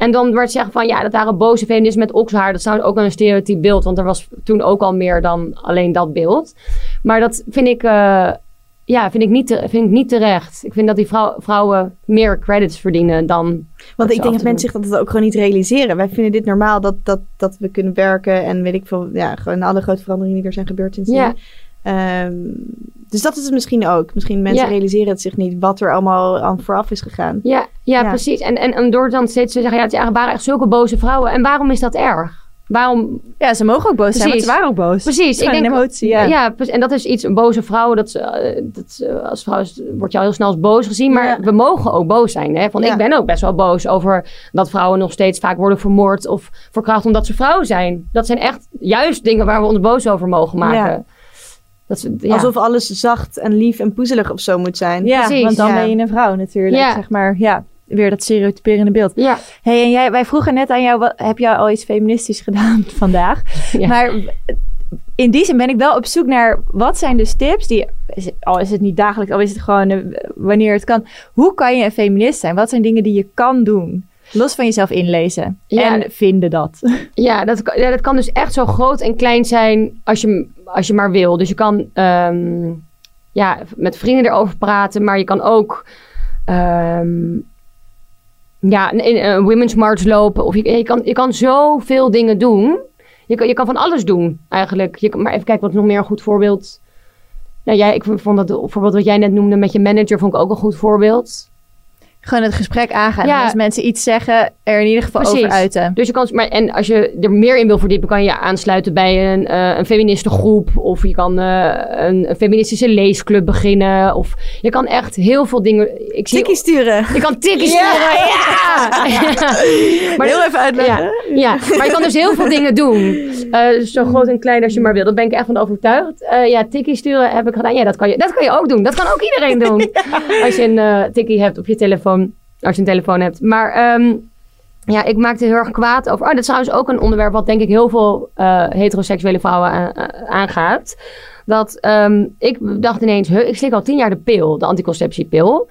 En dan wordt zeggen van ja, dat waren boze feministen met okshaar. Dat is nou ook een stereotyp beeld, want er was toen ook al meer dan alleen dat beeld. Maar dat vind ik, eh, ja, vind ik, niet, te- vind ik niet terecht. Ik vind dat die vrou- vrouwen meer credits verdienen dan. Want ik denk dat mensen zich dat ook gewoon niet realiseren. Wij vinden dit normaal dat, dat, dat we kunnen werken en weet ik veel, ja, gewoon alle grote veranderingen die er zijn gebeurd sinds Ja. Ehm, dus dat is het misschien ook. Misschien mensen Ja. realiseren het zich niet wat er allemaal aan vooraf is gegaan. Ja, ja, Ja. precies. En, en, en door dan steeds te zeggen, ja, het waren echt zulke boze vrouwen. En waarom is dat erg? Waarom? Ja, ze mogen ook boos zijn, want Precies. ze waren ook boos. Precies. Gewoon een emotie, ja. ja. en dat is iets, een boze vrouw, dat, eh, dat, als vrouw is, word je al heel snel als boos gezien. Maar Ja. we mogen ook boos zijn. Hè? Want Ja. ik ben ook best wel boos over dat vrouwen nog steeds vaak worden vermoord of verkracht omdat ze vrouw zijn. Dat zijn echt juist dingen waar we ons boos over mogen maken. Dat ja. Alsof alles zacht en lief en poezelig of zo moet zijn. Ja, Precies, want dan ja. ben je een vrouw natuurlijk, Ja. zeg maar. Ja, weer dat stereotyperende beeld. ja. hey, en jij, wij vroegen net aan jou, wat, heb jij al iets feministisch gedaan vandaag? Ja. Maar in die zin ben ik wel op zoek naar, wat zijn dus tips die, al is het niet dagelijks, al is het gewoon eh, wanneer het kan. Hoe kan je een feminist zijn? Wat zijn dingen die je kan doen? Los van jezelf inlezen Ja. en vinden dat. Ja dat, kan- ja, dat kan dus echt zo groot en klein zijn als je, als je maar wil. Dus je kan ehm, ja, met vrienden erover praten, maar je kan ook ehm, ja, in een women's march lopen. Of je, je, kan, je kan zoveel dingen doen. Je kan, je kan van alles doen eigenlijk. Je maar even kijken, wat is nog meer een goed voorbeeld? Nou, jij, ik vond dat het voorbeeld wat jij net noemde met je manager, vond ik ook een goed voorbeeld. Gewoon het gesprek aangaan. Ja. En als mensen iets zeggen, er in ieder geval Precies. over uiten. Dus je kan, maar, en als je er meer in wil verdiepen, kan je je aansluiten bij een, eh een feministengroep. Of je kan eh, een, een feministische leesclub beginnen. Of je kan echt heel veel dingen. Ik zie, Tikkie sturen. je kan tikkies Ja. sturen. Ja! Ja. Maar Heel even uitleggen. ja, ja, maar je kan dus heel veel dingen doen. Eh, zo groot en klein als je maar wil. Daar ben ik echt van overtuigd. Eh, ja, tikkie sturen heb ik gedaan. Ja, dat kan, je, dat kan je ook doen. Dat kan ook iedereen doen. Als je een eh tikkie hebt op je telefoon. Als je een telefoon hebt. Maar ehm, ja, ik maakte heel erg kwaad over... Oh, dat is trouwens ook een onderwerp wat denk ik heel veel eh, heteroseksuele vrouwen aangaat. Dat ehm, ik dacht ineens, huh, ik slik al tien jaar de pil, de anticonceptiepil.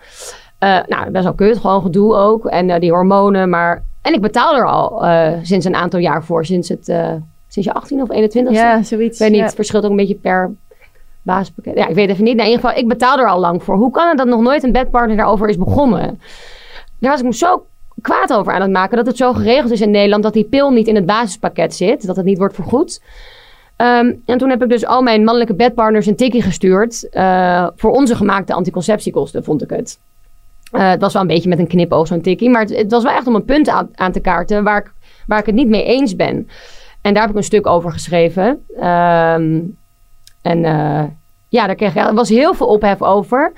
Eh, nou, best wel kut, gewoon gedoe ook. En eh, die hormonen, maar... En ik betaal er al sinds een aantal jaar voor. Sinds, het, sinds je 18 of 21 Ja, zoiets. ik weet niet, Ja. het verschilt ook een beetje per basispakket. Ja, ik weet even niet. Nou, in ieder geval, ik betaal er al lang voor. Hoe kan het dat nog nooit een bedpartner daarover is begonnen? Daar was ik me zo kwaad over aan het maken dat het zo geregeld is in Nederland dat die pil niet in het basispakket zit, dat het niet wordt vergoed. Ehm, en toen heb ik dus al mijn mannelijke bedpartners een tikkie gestuurd eh, voor onze gemaakte anticonceptiekosten, vond ik het. Eh, het was wel een beetje met een knipoog zo'n tikkie, maar het, was wel echt om een punt aan, aan te kaarten waar ik, waar ik het niet mee eens ben. En daar heb ik een stuk over geschreven. Ehm, en eh, ja, daar kreeg ik, er was heel veel ophef over.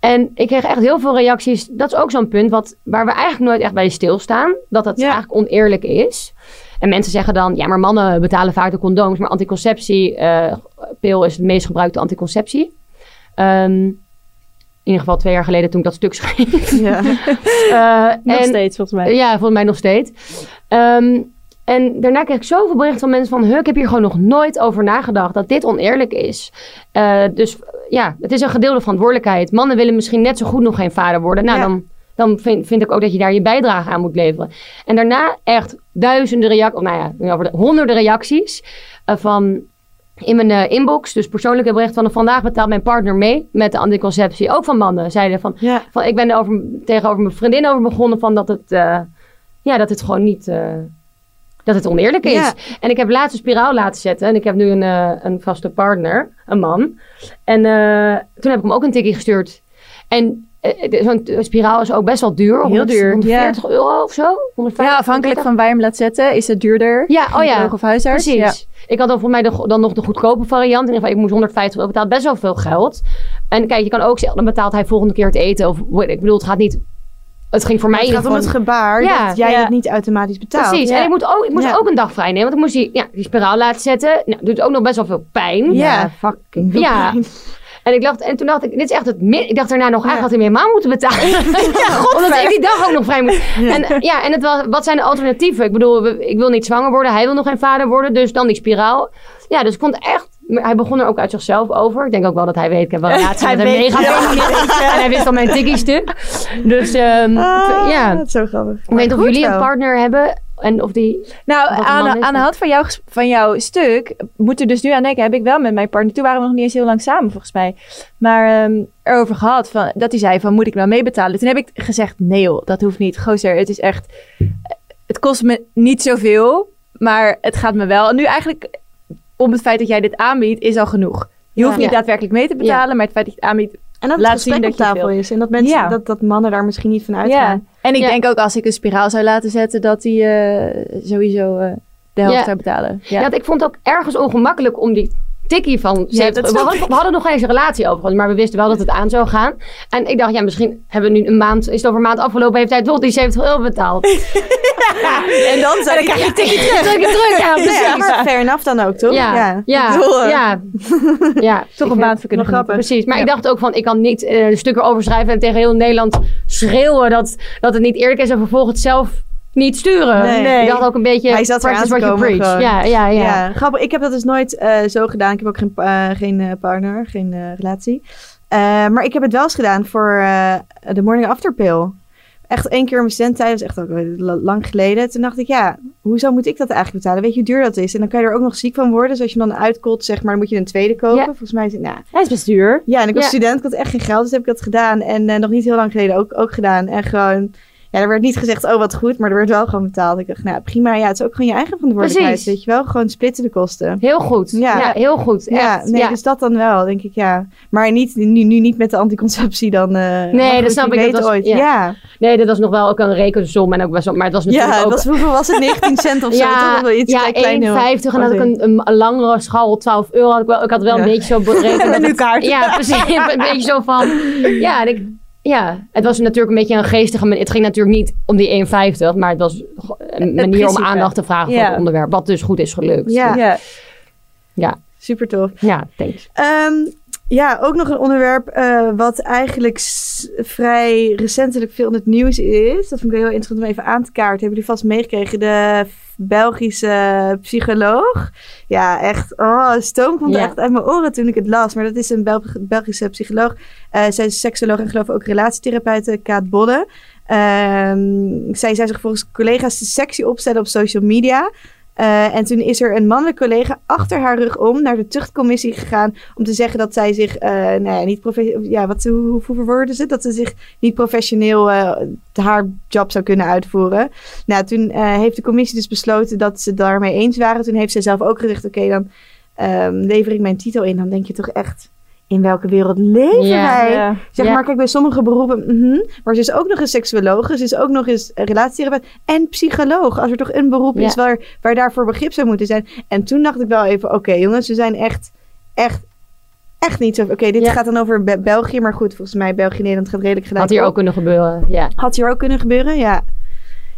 En ik kreeg echt heel veel reacties. Dat is ook zo'n punt wat, waar we eigenlijk nooit echt bij stilstaan. Dat het Ja. eigenlijk oneerlijk is. En mensen zeggen dan, ja, maar mannen betalen vaak de condooms. Maar anticonceptiepil is het meest gebruikte anticonceptie. Ehm, in ieder geval twee jaar geleden toen ik dat stuk schreef. Ja. Eh, Nog en- steeds, volgens mij. ja, volgens mij nog steeds. Ehm, en daarna kreeg ik zoveel berichten van mensen van... "Huh, ik heb hier gewoon nog nooit over nagedacht dat dit oneerlijk is. Eh, dus ja, het is een gedeelde verantwoordelijkheid. Mannen willen misschien net zo goed nog geen vader worden. Nou, Ja. dan, dan vind, vind ik ook dat je daar je bijdrage aan moet leveren. En daarna echt duizenden reacties... Of nou ja, honderden reacties eh, van... In mijn eh, inbox, dus persoonlijke bericht van vandaag betaalt mijn partner mee met de anticonceptie. Ook van mannen zeiden van ja. van, ik ben er over, tegenover mijn vriendin over begonnen van dat het, ja, dat het gewoon niet, dat het oneerlijk is. Ja. En ik heb laatst een spiraal laten zetten en ik heb nu een, eh, een vaste partner, een man. En eh, toen heb ik hem ook een tikkie gestuurd. En eh, zo'n spiraal is ook best wel duur. Heel 100 duur, 140 euro of zo? 150, Ja, afhankelijk van waar je hem laat zetten, is het duurder. Ja, oh ja. Of huisarts. Precies. Ja. Ik had dan voor mij de, dan nog de goedkope variant. In ieder geval, ik moest 150 euro betalen. Best wel veel geld. En kijk, je kan ook zeggen, dan betaalt hij volgende keer het eten. Of, ik bedoel, het gaat niet... Het ging voor mij Het in gaat ieder om geval... het gebaar Ja, dat jij ja. het niet automatisch betaalt. Precies. Ja. En ik, moet ook, ik moest Ja. ook een dag vrij nemen. Want ik moest die, ja, die spiraal laten zetten. Nou, doet ook nog best wel veel pijn. Ja, fucking veel Ja. pijn. En, ik dacht, en toen dacht ik, dit is echt het min. Ik dacht daarna nog, eigenlijk had hij meer helemaal moeten betalen. Ja, Omdat ik die dag ook nog vrij moet. En ja, en het was, wat zijn de alternatieven? Ik bedoel, ik wil niet zwanger worden. Hij wil nog geen vader worden. Dus dan die spiraal. Ja, dus ik vond echt... Hij begon er ook uit zichzelf over. Ik denk ook wel dat hij weet. Ik heb wel een relatie met een mega. En hij wist al mijn tikkie stuk. Dus ehm, Ah, ja. dat is zo grappig. Ik weet niet of jullie een partner hebben. En of die... Nou, aan, aan de hand van jouw, ges- van jouw stuk moet er dus nu aan denken. Heb ik wel met mijn partner. Toen waren we nog niet eens heel lang samen, volgens mij. Maar ehm, erover gehad. Van, dat hij zei: van, Moet ik nou meebetalen? Toen heb ik gezegd: Nee, joh, dat hoeft niet. Gozer, het is echt. Het kost me niet zoveel. Maar het gaat me wel. En nu eigenlijk, om het feit dat jij dit aanbiedt, is al genoeg. Je hoeft Ja. niet daadwerkelijk mee te betalen. Maar het feit dat je het aanbiedt. En dat Laat het gesprek zien op dat je tafel is. En dat, mensen, Ja. dat, dat mannen daar misschien niet van uitgaan. En ik denk ook als ik een spiraal zou laten zetten, dat hij eh, sowieso eh, de helft zou betalen. Ja. Ik vond het ook ergens ongemakkelijk om die tikkie van... Ja, 70 dat we, hadden, we hadden nog geen eens een relatie overigens, maar we wisten wel dat het aan zou gaan. En ik dacht, ja, misschien hebben we nu een maand... Is het over een maand afgelopen, heeft hij toch die 70 euro betaald. En dan zou dan krijg je tikkie terug. Terug, ja, precies. Ja, maar fair enough dan ook, toch? Ja, ja, Ik ja, bedoel, eh, ja, ja. Toch Ik een maand voor kunnen genieten. Precies, maar Ja. ik dacht ook van, ik kan niet eh, een stuk erover schrijven en tegen heel Nederland schreeuwen dat, dat het niet eerlijk is en vervolgens het zelf niet sturen. Nee. Ik dacht ook een beetje, Hij zat practice what you komen preach. gewoon. Ja, ja, ja. Ja. grappig. Ik heb dat dus nooit eh, zo gedaan. Ik heb ook geen, eh, geen eh, partner, geen relatie. Maar ik heb het wel eens gedaan voor de morning after pill. Echt één keer in mijn studententijd, dat is echt ook lang geleden. Toen dacht ik, ja, hoezo moet ik dat eigenlijk betalen? Weet je hoe duur dat is? En dan kan je er ook nog ziek van worden. Dus als je hem dan uitkolt, zeg maar, dan moet je een tweede kopen. Ja. Volgens mij is het, nou, Hij is best duur. ja, en ik was Ja. student, ik had echt geen geld, dus heb ik dat gedaan. En nog niet heel lang geleden ook, ook gedaan. En gewoon, ja, er werd niet gezegd, oh wat goed, maar er werd wel gewoon betaald. Ik dacht, nou prima, ja, het is ook gewoon je eigen verantwoordelijkheid, Precies. weet je wel. Gewoon splitsen de kosten. Heel goed. Ja. Ja, heel goed. Ja, Echt. nee, ja. dus dat dan wel, denk ik, ja. Maar niet, nu, nu niet met de anticonceptie dan. eh maar dat snap ik, dat was- ooit. ja. Ja, Nee, dat was nog wel ook een rekensom. En ook best wel, maar het was natuurlijk ja, ook... was, hoeveel was het? 19 cent of zo? toch? Of wel iets ja klein- klein heel. 1,50 en had ik een, een, een langere schaal, 12 euro. Had ik, wel, ik had wel Ja. een beetje zo berekend. dat Nu kaart. Ja, precies. een beetje zo van... Ja, en ik, ja, het was natuurlijk een beetje een geestige manier. Het ging natuurlijk niet om die 1,50, maar het was een manier om aandacht te vragen voor het onderwerp. Wat dus goed is gelukt. Ja. Ja. Super tof. Ja, thanks. Ehm, ja, ook nog een onderwerp eh, wat eigenlijk vrij recentelijk veel in het nieuws is. Dat vind ik heel interessant om even aan te kaarten. Hebben jullie vast meegekregen? De Belgische psycholoog. Ja, echt. Oh, stoom komt echt uit mijn oren toen ik het las. Maar dat is een Bel- Belgische psycholoog. Eh, zij is seksoloog en geloof ik ook relatietherapeut, Kaat Bodde. Ehm, zij zou zich volgens collega's sexy opstellen op social media. Eh, en toen is er een mannelijke collega achter haar rug om naar de tuchtcommissie gegaan om te zeggen dat zij zich, eh, nou ja, niet professioneel, ja, wat, hoe, hoe verwoorden ze? Dat ze zich niet professioneel eh, haar job zou kunnen uitvoeren. Nou, toen heeft de commissie dus besloten dat ze daarmee eens waren. Toen heeft zij zelf ook gezegd, oké, dan ehm, lever ik mijn titel in. Dan denk je toch echt, in welke wereld leven wij? Zeg maar, kijk, bij sommige beroepen, mhm, maar ze is ook nog eens seksuoloog, ze is ook nog eens een relatietherapeut en psycholoog. Als er toch een beroep is waar, waar daarvoor begrip zou moeten zijn. En toen dacht ik wel even, oké jongens, we zijn echt, echt, echt niet zo... Oké, dit gaat dan over Be- België, maar goed, volgens mij België-Nederland gaat redelijk gelijk Had hier ook kunnen gebeuren, ja. Had hier ook kunnen gebeuren, ja.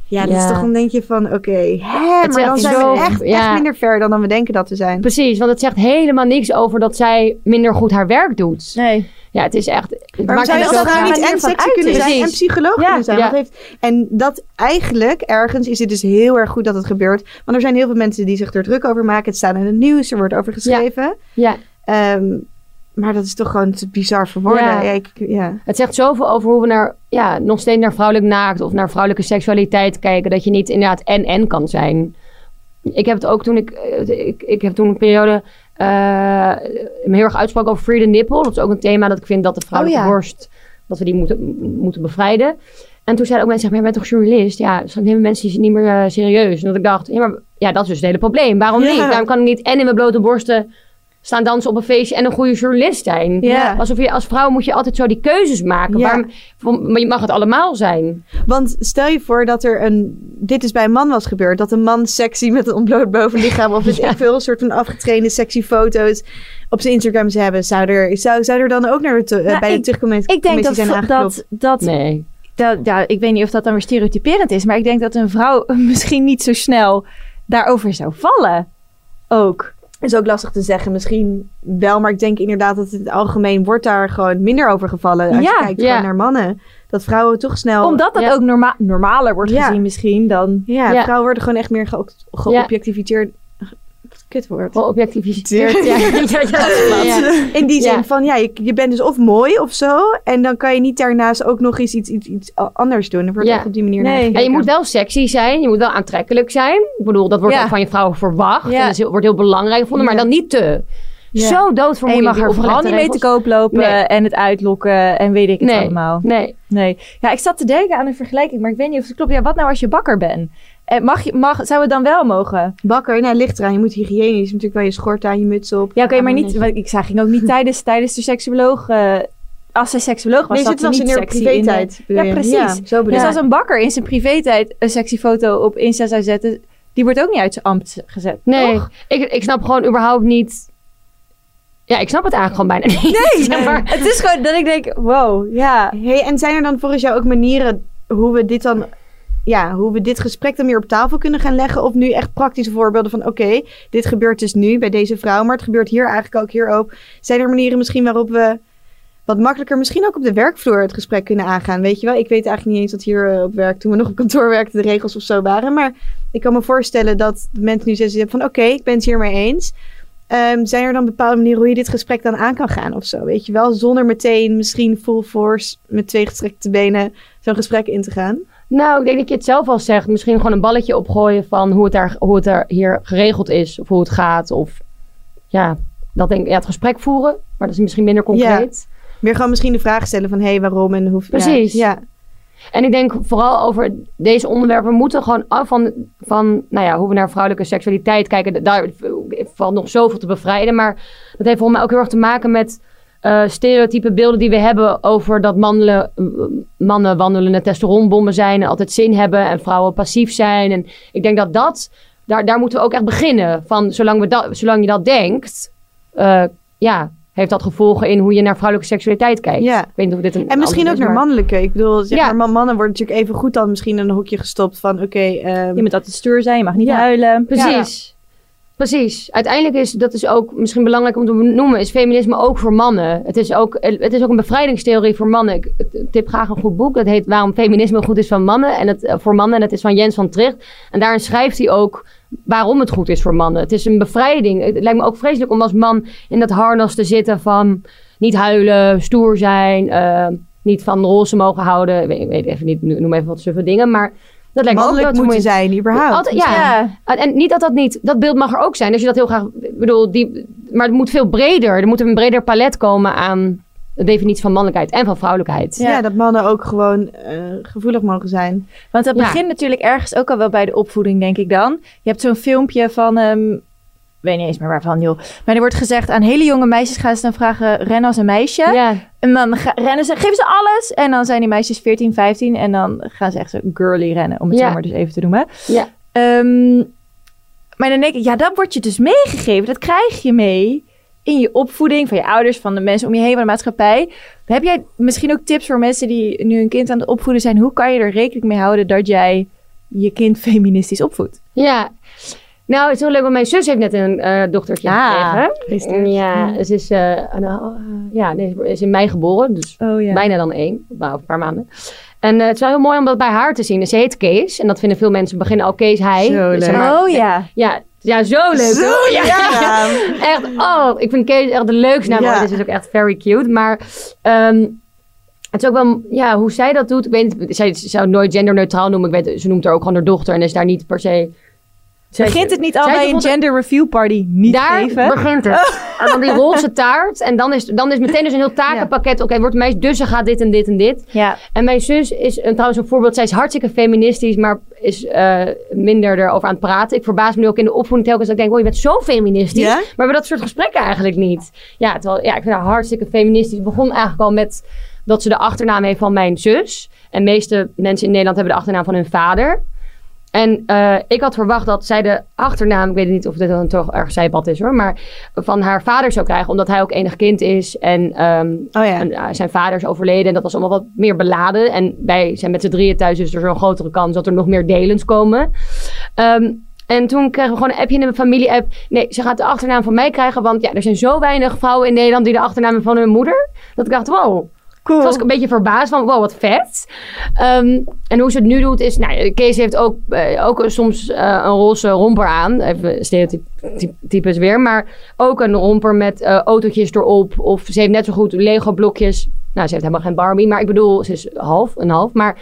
Ja, dat is Ja. toch dan denk je van, oké, hè, maar zegt dan zijn zo- we echt, ja. echt minder ver dan, dan we denken dat we zijn. Precies, want het zegt helemaal niks over dat zij minder goed haar werk doet. Nee. Ja, het is echt... Het me als zo vrouw graag- niet manier en sexy kunnen zijn en psycholoog Ja. kunnen zijn? Ja. Wat heeft, en dat eigenlijk, ergens is het dus heel erg goed dat het gebeurt. Want er zijn heel veel mensen die zich er druk over maken. Het staat in het nieuws, er wordt over geschreven. Ja, Ehm, maar dat is toch gewoon te bizar voor woorden. Ja. Ja. ik, ja. het zegt zoveel over hoe we naar, ja, nog steeds naar vrouwelijk naakt of naar vrouwelijke seksualiteit kijken. Dat je niet inderdaad en-en kan zijn. Ik heb het ook toen ik, eh, ik, ik heb toen een periode eh, me heel erg uitsprak over free the nipple. Dat is ook een thema dat ik vind dat de vrouwelijke Oh borst, dat we die moeten, moeten bevrijden. En toen zeiden ook mensen, maar jij bent toch journalist? Ja, dus nemen mensen je niet meer eh, serieus. En dat ik dacht, ja, maar ja, dat is dus het hele probleem. Waarom niet? Waarom kan ik niet en in mijn blote borsten staan dansen op een feestje en een goede journalist zijn? Ja. Alsof je als vrouw moet je altijd zo die keuzes maken. Ja. Waarom, maar je mag het allemaal zijn. Want stel je voor dat er een... Dit is bij een man was gebeurd. Dat een man sexy met een ontbloot bovenlichaam... of weet Ja. ik veel, een soort van afgetrainde sexy foto's... op zijn Instagram zou hebben. Zou er, zou, zou er dan ook naar de, te- eh, Nou, bij de ik- terugcommissie Ik denk dat, dat, dat, Nee. dat, ja, ik weet niet of dat dan weer stereotyperend is, maar ik denk dat een vrouw misschien niet zo snel daarover zou vallen. Ook. Is ook lastig te zeggen. Misschien wel, maar ik denk inderdaad dat het algemeen wordt daar gewoon minder over gevallen. Als Ja, je kijkt ja. naar mannen. Dat vrouwen toch snel... Omdat dat Ja. ook norma normaler wordt Ja. gezien misschien dan... Ja, Ja. vrouwen worden gewoon echt meer ge geobjectiviteerd. Kutwoord. Geobjectiviseerd. Ja, ja, ja, ja, ja. In die zin Ja. van, ja, je, je bent dus of mooi of zo. En dan kan je niet daarnaast ook nog eens iets, iets, iets anders doen. Er wordt Ja. op die manier Nee. En je moet wel sexy zijn. Je moet wel aantrekkelijk zijn. Ik bedoel, dat wordt Ja. ook van je vrouw verwacht. Ja. En dat wordt heel belangrijk gevonden. Maar dan niet te. Ja. Zo En je doodvermoeiend. mag er vooral niet mee te koop lopen Nee. en het uitlokken en weet ik het Nee. allemaal. Nee. Nee. Ja, ik zat te denken aan een vergelijking, maar ik weet niet of het klopt. Ja, wat nou als je bakker bent? Eh, mag je, mag, zou het dan wel mogen? Bakker, nou, ligt eraan. Je moet hygiënisch. natuurlijk wel je schort aan, je muts op. Ja, oké, maar niet. want Ik zag ging ook niet tijdens, tijdens de seksuoloog. eh, als ze seksuoloog was, Nee, zat niet in haar privé-tijd. Ja, precies. Ja, zo Dus als een bakker in zijn privé-tijd een sexy foto op Insta zou zetten, die wordt ook niet uit zijn ambt gezet. Nee. toch? Ik, ik snap gewoon überhaupt niet... Ja, ik snap het eigenlijk gewoon bijna niet. Nee, Zeg maar. het is gewoon dat ik denk, wow, ja. Hey, en zijn er dan volgens jou ook manieren hoe we dit dan, ja, hoe we dit gesprek dan meer op tafel kunnen gaan leggen? Of nu echt praktische voorbeelden van, oké, dit gebeurt dus nu bij deze vrouw, maar het gebeurt hier eigenlijk ook hier ook. Zijn er manieren misschien waarop we wat makkelijker, misschien ook op de werkvloer het gesprek kunnen aangaan? Weet je wel, ik weet eigenlijk niet eens dat hier eh, op werk, toen we nog op kantoor werkten, de regels of zo waren. Maar ik kan me voorstellen dat mensen nu zeggen van, oké, ik ben het hiermee eens. Ehm, zijn er dan bepaalde manieren hoe je dit gesprek dan aan kan gaan of zo? Weet je wel, zonder meteen misschien full force met twee gestrekte benen zo'n gesprek in te gaan. Nou, ik denk dat je het zelf al zegt. Misschien gewoon een balletje opgooien van hoe het, daar, hoe het er hier geregeld is. Of hoe het gaat. Of ja, dat denk. Ja, het gesprek voeren. Maar dat is misschien minder concreet. Meer gewoon misschien de vraag stellen van hé, hey, waarom en hoe. ja, Precies. Ja, En ik denk vooral over deze onderwerpen. We moeten gewoon af van, van nou ja, hoe we naar vrouwelijke seksualiteit kijken. Daar valt nog zoveel te bevrijden. Maar dat heeft volgens mij ook heel erg te maken met eh, stereotype beelden die we hebben over dat mannen, mannen wandelende testosteronbommen zijn en altijd zin hebben en vrouwen passief zijn. En ik denk dat dat, daar, daar moeten we ook echt beginnen. Van zolang, we dat, zolang je dat denkt, eh, ja, heeft dat gevolgen in hoe je naar vrouwelijke seksualiteit kijkt. Ja. Ik weet niet of dit een en misschien ook naar is, maar- mannelijke. Ik bedoel, zeg Ja. maar, man- mannen worden natuurlijk even goed dan misschien in een hokje gestopt van oké. ehm, Je moet altijd stuur zijn, je mag niet Ja. huilen. Precies. Precies. Uiteindelijk is dat is ook misschien belangrijk om te benoemen, is feminisme ook voor mannen. Het is ook, het is ook een bevrijdingstheorie voor mannen. Ik tip graag een goed boek. Dat heet Waarom feminisme goed is van mannen. En het, eh, voor mannen. En dat is van Jens van Tricht. En daarin schrijft hij ook waarom het goed is voor mannen. Het is een bevrijding. Het lijkt me ook vreselijk om als man in dat harnas te zitten van niet huilen, stoer zijn, eh, niet van roze mogen houden. Ik weet, even niet, noem even wat suffe dingen. Maar Dat lijkt me ook moeten zijn, überhaupt. Altijd, ja. En- En niet dat dat niet, dat beeld mag er ook zijn. Als je dat heel graag, ik bedoel, die, maar het moet veel breder. Er moet een breder palet komen aan de definitie van mannelijkheid en van vrouwelijkheid. Ja. dat mannen ook gewoon eh, gevoelig mogen zijn. Want dat Ja. begint natuurlijk ergens ook al wel bij de opvoeding, denk ik dan. Je hebt zo'n filmpje van, ehm, weet niet eens meer waarvan, joh. Maar er wordt gezegd aan hele jonge meisjes gaan ze dan vragen, ren als een meisje. Ja. En dan rennen ze, geven ze alles. En dan zijn die meisjes 14, 15 en dan gaan ze echt zo girly rennen, om het Ja. zo maar dus even te noemen. Ja. Ehm, maar dan denk ik, ja, dat wordt je dus meegegeven. Dat krijg je mee in je opvoeding van je ouders, van de mensen om je heen, van de maatschappij. Heb jij misschien ook tips voor mensen die nu een kind aan het opvoeden zijn? Hoe kan je er rekening mee houden dat jij je kind feministisch opvoedt? Ja. Nou, het is heel leuk, want mijn zus heeft net een eh, dochtertje Ah. gekregen. Ja, ze is, een- eh, ja, nee, is in mei geboren, dus Oh ja. bijna dan één, nou, over een paar maanden. En het is wel heel mooi om dat bij haar te zien. Ze heet Kees, en dat vinden veel mensen beginnen al Kees hij. Zo Zeg leuk. maar- Oh ja. Ja, ja, zo leuk. Zo ja. ja. Echt, oh, ik vind Kees echt de leukste naam. Ja. ooit. Ze is ook echt very cute. Maar ehm, het is ook wel, ja, hoe zij dat doet. Ik weet niet, zij zou het nooit genderneutraal noemen. Ik weet, ze noemt haar ook gewoon haar dochter en is daar niet per se... Zij- Begint het niet al bij een gender review party niet daar geven? begint het. En dan die roze taart. En dan is, dan is meteen dus een heel takenpakket. Oké, wordt meisje, dus ze gaat dit en dit en dit. Ja. En mijn zus is een, trouwens een voorbeeld. Zij is hartstikke feministisch, maar is eh, minder erover aan het praten. Ik verbaas me nu ook in de opvoeding telkens. Dat ik denk, oh, je bent zo feministisch. Ja? Maar we hebben dat soort gesprekken eigenlijk niet. Ja, terwijl, ja ik vind haar hartstikke feministisch. Het begon eigenlijk al met dat ze de achternaam heeft van mijn zus. En de meeste mensen in Nederland hebben de achternaam van hun vader. En eh, ik had verwacht dat zij de achternaam, ik weet niet of dit dan toch erg zijpad is hoor, maar van haar vader zou krijgen, omdat hij ook enig kind is. En ehm, Oh ja. en, eh, zijn vader is overleden en dat was allemaal wat meer beladen. En wij zijn met z'n drieën thuis, dus er is een grotere kans dat er nog meer delens komen. Ehm, en toen kregen we gewoon een appje in de familie-app. Nee, ze gaat de achternaam van mij krijgen, want ja, er zijn zo weinig vrouwen in Nederland die de achternaam van hun moeder. Dat ik dacht, wow. Cool. Toen was ik een beetje verbaasd van, wow, wat vet. Ehm, en hoe ze het nu doet is, nou, Kees heeft ook, eh, ook soms eh, een roze romper aan. Even stereotypes weer. Maar ook een romper met eh, autootjes erop. Of ze heeft net zo goed Lego blokjes. Nou, ze heeft helemaal geen Barbie. Maar ik bedoel, ze is half, een half. Maar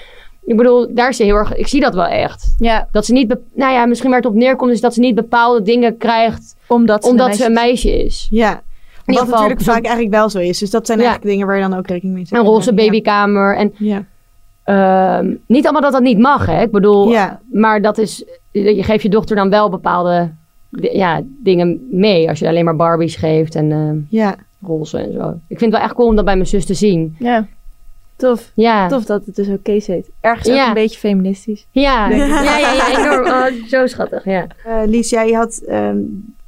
ik bedoel, daar is ze heel erg, ik zie dat wel echt. ja, Dat ze niet, nou ja, misschien waar het op neerkomt is dat ze niet bepaalde dingen krijgt. omdat ze, Omdat een ze een meisje is. Ja. Wat geval natuurlijk zo- vaak eigenlijk wel zo is. Dus dat zijn Ja. eigenlijk dingen waar je dan ook rekening mee zet. Een roze Ja. babykamer. En Ja. Ehm, niet allemaal dat dat niet mag, hè? Ik bedoel, Ja. maar dat is, je geeft je dochter dan wel bepaalde ja, dingen mee. Als je alleen maar Barbies geeft en ehm, Ja. roze en zo. Ik vind het wel echt cool om dat bij mijn zus te zien. Ja, tof. Ja, Tof dat het dus ook Kees heet. Ergens ook Ja. een beetje feministisch. ja, ja, ja, ja, enorm. Oh, zo schattig, ja. Eh, Lies, jij had ehm,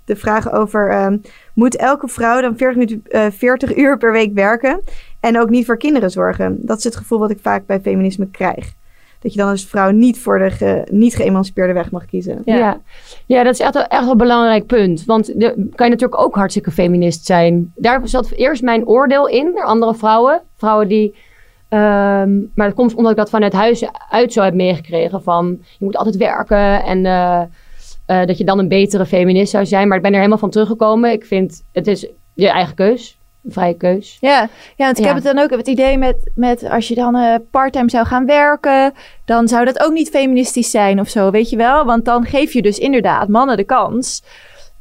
de vraag over... ehm, moet elke vrouw dan 40, minuten, eh, 40 uur per week werken... en ook niet voor kinderen zorgen? Dat is het gevoel wat ik vaak bij feminisme krijg. Dat je dan als vrouw niet voor de ge- niet geëmancipeerde weg mag kiezen. Ja. Ja. ja. dat is echt, wel- echt een belangrijk punt. Want de, kan je natuurlijk ook hartstikke feminist zijn. Daar zat eerst mijn oordeel in naar andere vrouwen. Vrouwen die... ehm, maar dat komt omdat ik dat vanuit huis uit zo heb meegekregen. Van, je moet altijd werken en... eh, eh, dat je dan een betere feminist zou zijn. Maar ik ben er helemaal van teruggekomen. Ik vind, het is je eigen keus. Een vrije keus. Ja, ja want ik Ja. heb het dan ook het idee met, met als je dan eh parttime zou gaan werken, dan zou dat ook niet feministisch zijn of zo, weet je wel? Want dan geef je dus inderdaad mannen de kans.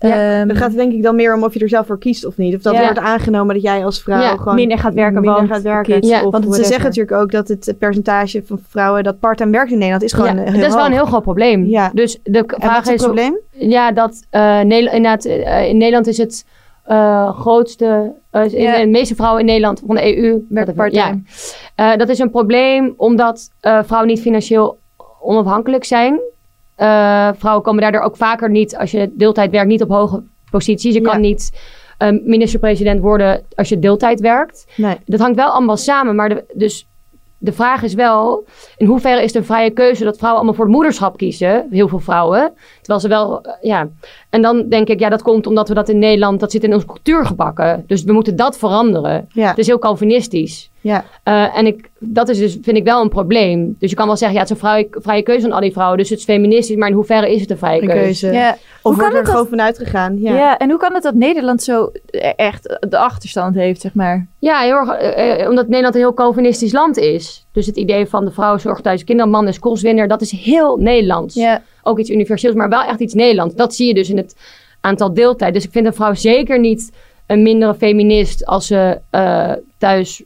Ja, Ehm, Het gaat denk ik dan meer om of je er zelf voor kiest of niet. Of dat Ja. wordt aangenomen dat jij als vrouw Ja, gewoon minder gaat werken, minder want gaat werken. kids Want ze zeggen natuurlijk ook dat het percentage van vrouwen dat parttime werkt in Nederland is gewoon ja, eh, heel dat is wel een heel groot probleem. Ja. Dus de vraag is probleem? Ja, dat eh, Nederland, eh, in Nederland is het grootste... De meeste vrouwen in Nederland van de EU... Werken parttime. Ja. Dat is een probleem omdat vrouwen niet financieel onafhankelijk zijn. Eh, vrouwen komen daardoor ook vaker niet, als je deeltijd werkt, niet op hoge posities. Je Ja. kan niet eh, minister-president worden als je deeltijd werkt. Nee. Dat hangt wel allemaal samen, maar de, dus de vraag is wel, in hoeverre is het een vrije keuze dat vrouwen allemaal voor het moederschap kiezen? Heel veel vrouwen. Terwijl ze wel, eh, ja. En dan denk ik, ja, dat komt omdat we dat in Nederland, dat zit in onze cultuur gebakken. Dus we moeten dat veranderen. Ja. Het is heel Calvinistisch. Ja. Eh, en ik, dat is dus, vind ik wel een probleem. Dus je kan wel zeggen, ja, het is een vrije, vrije keuze van al die vrouwen. Dus het is feministisch, maar in hoeverre is het een vrije Een keuze? keuze. Ja. Of Hoe wordt kan er het gewoon vanuit gegaan? Ja. Ja. en hoe kan het dat Nederland zo e- echt de achterstand heeft, zeg maar? Ja, heel erg, eh, eh, omdat Nederland een heel Calvinistisch land is. Dus het idee van de vrouw zorgt thuis kinderen, man is kostwinner, dat is heel Nederlands. Ja, Ook iets universeels, maar wel echt iets Nederlands. Dat zie je dus in het aantal deeltijd. Dus ik vind een vrouw zeker niet een mindere feminist als ze eh, thuis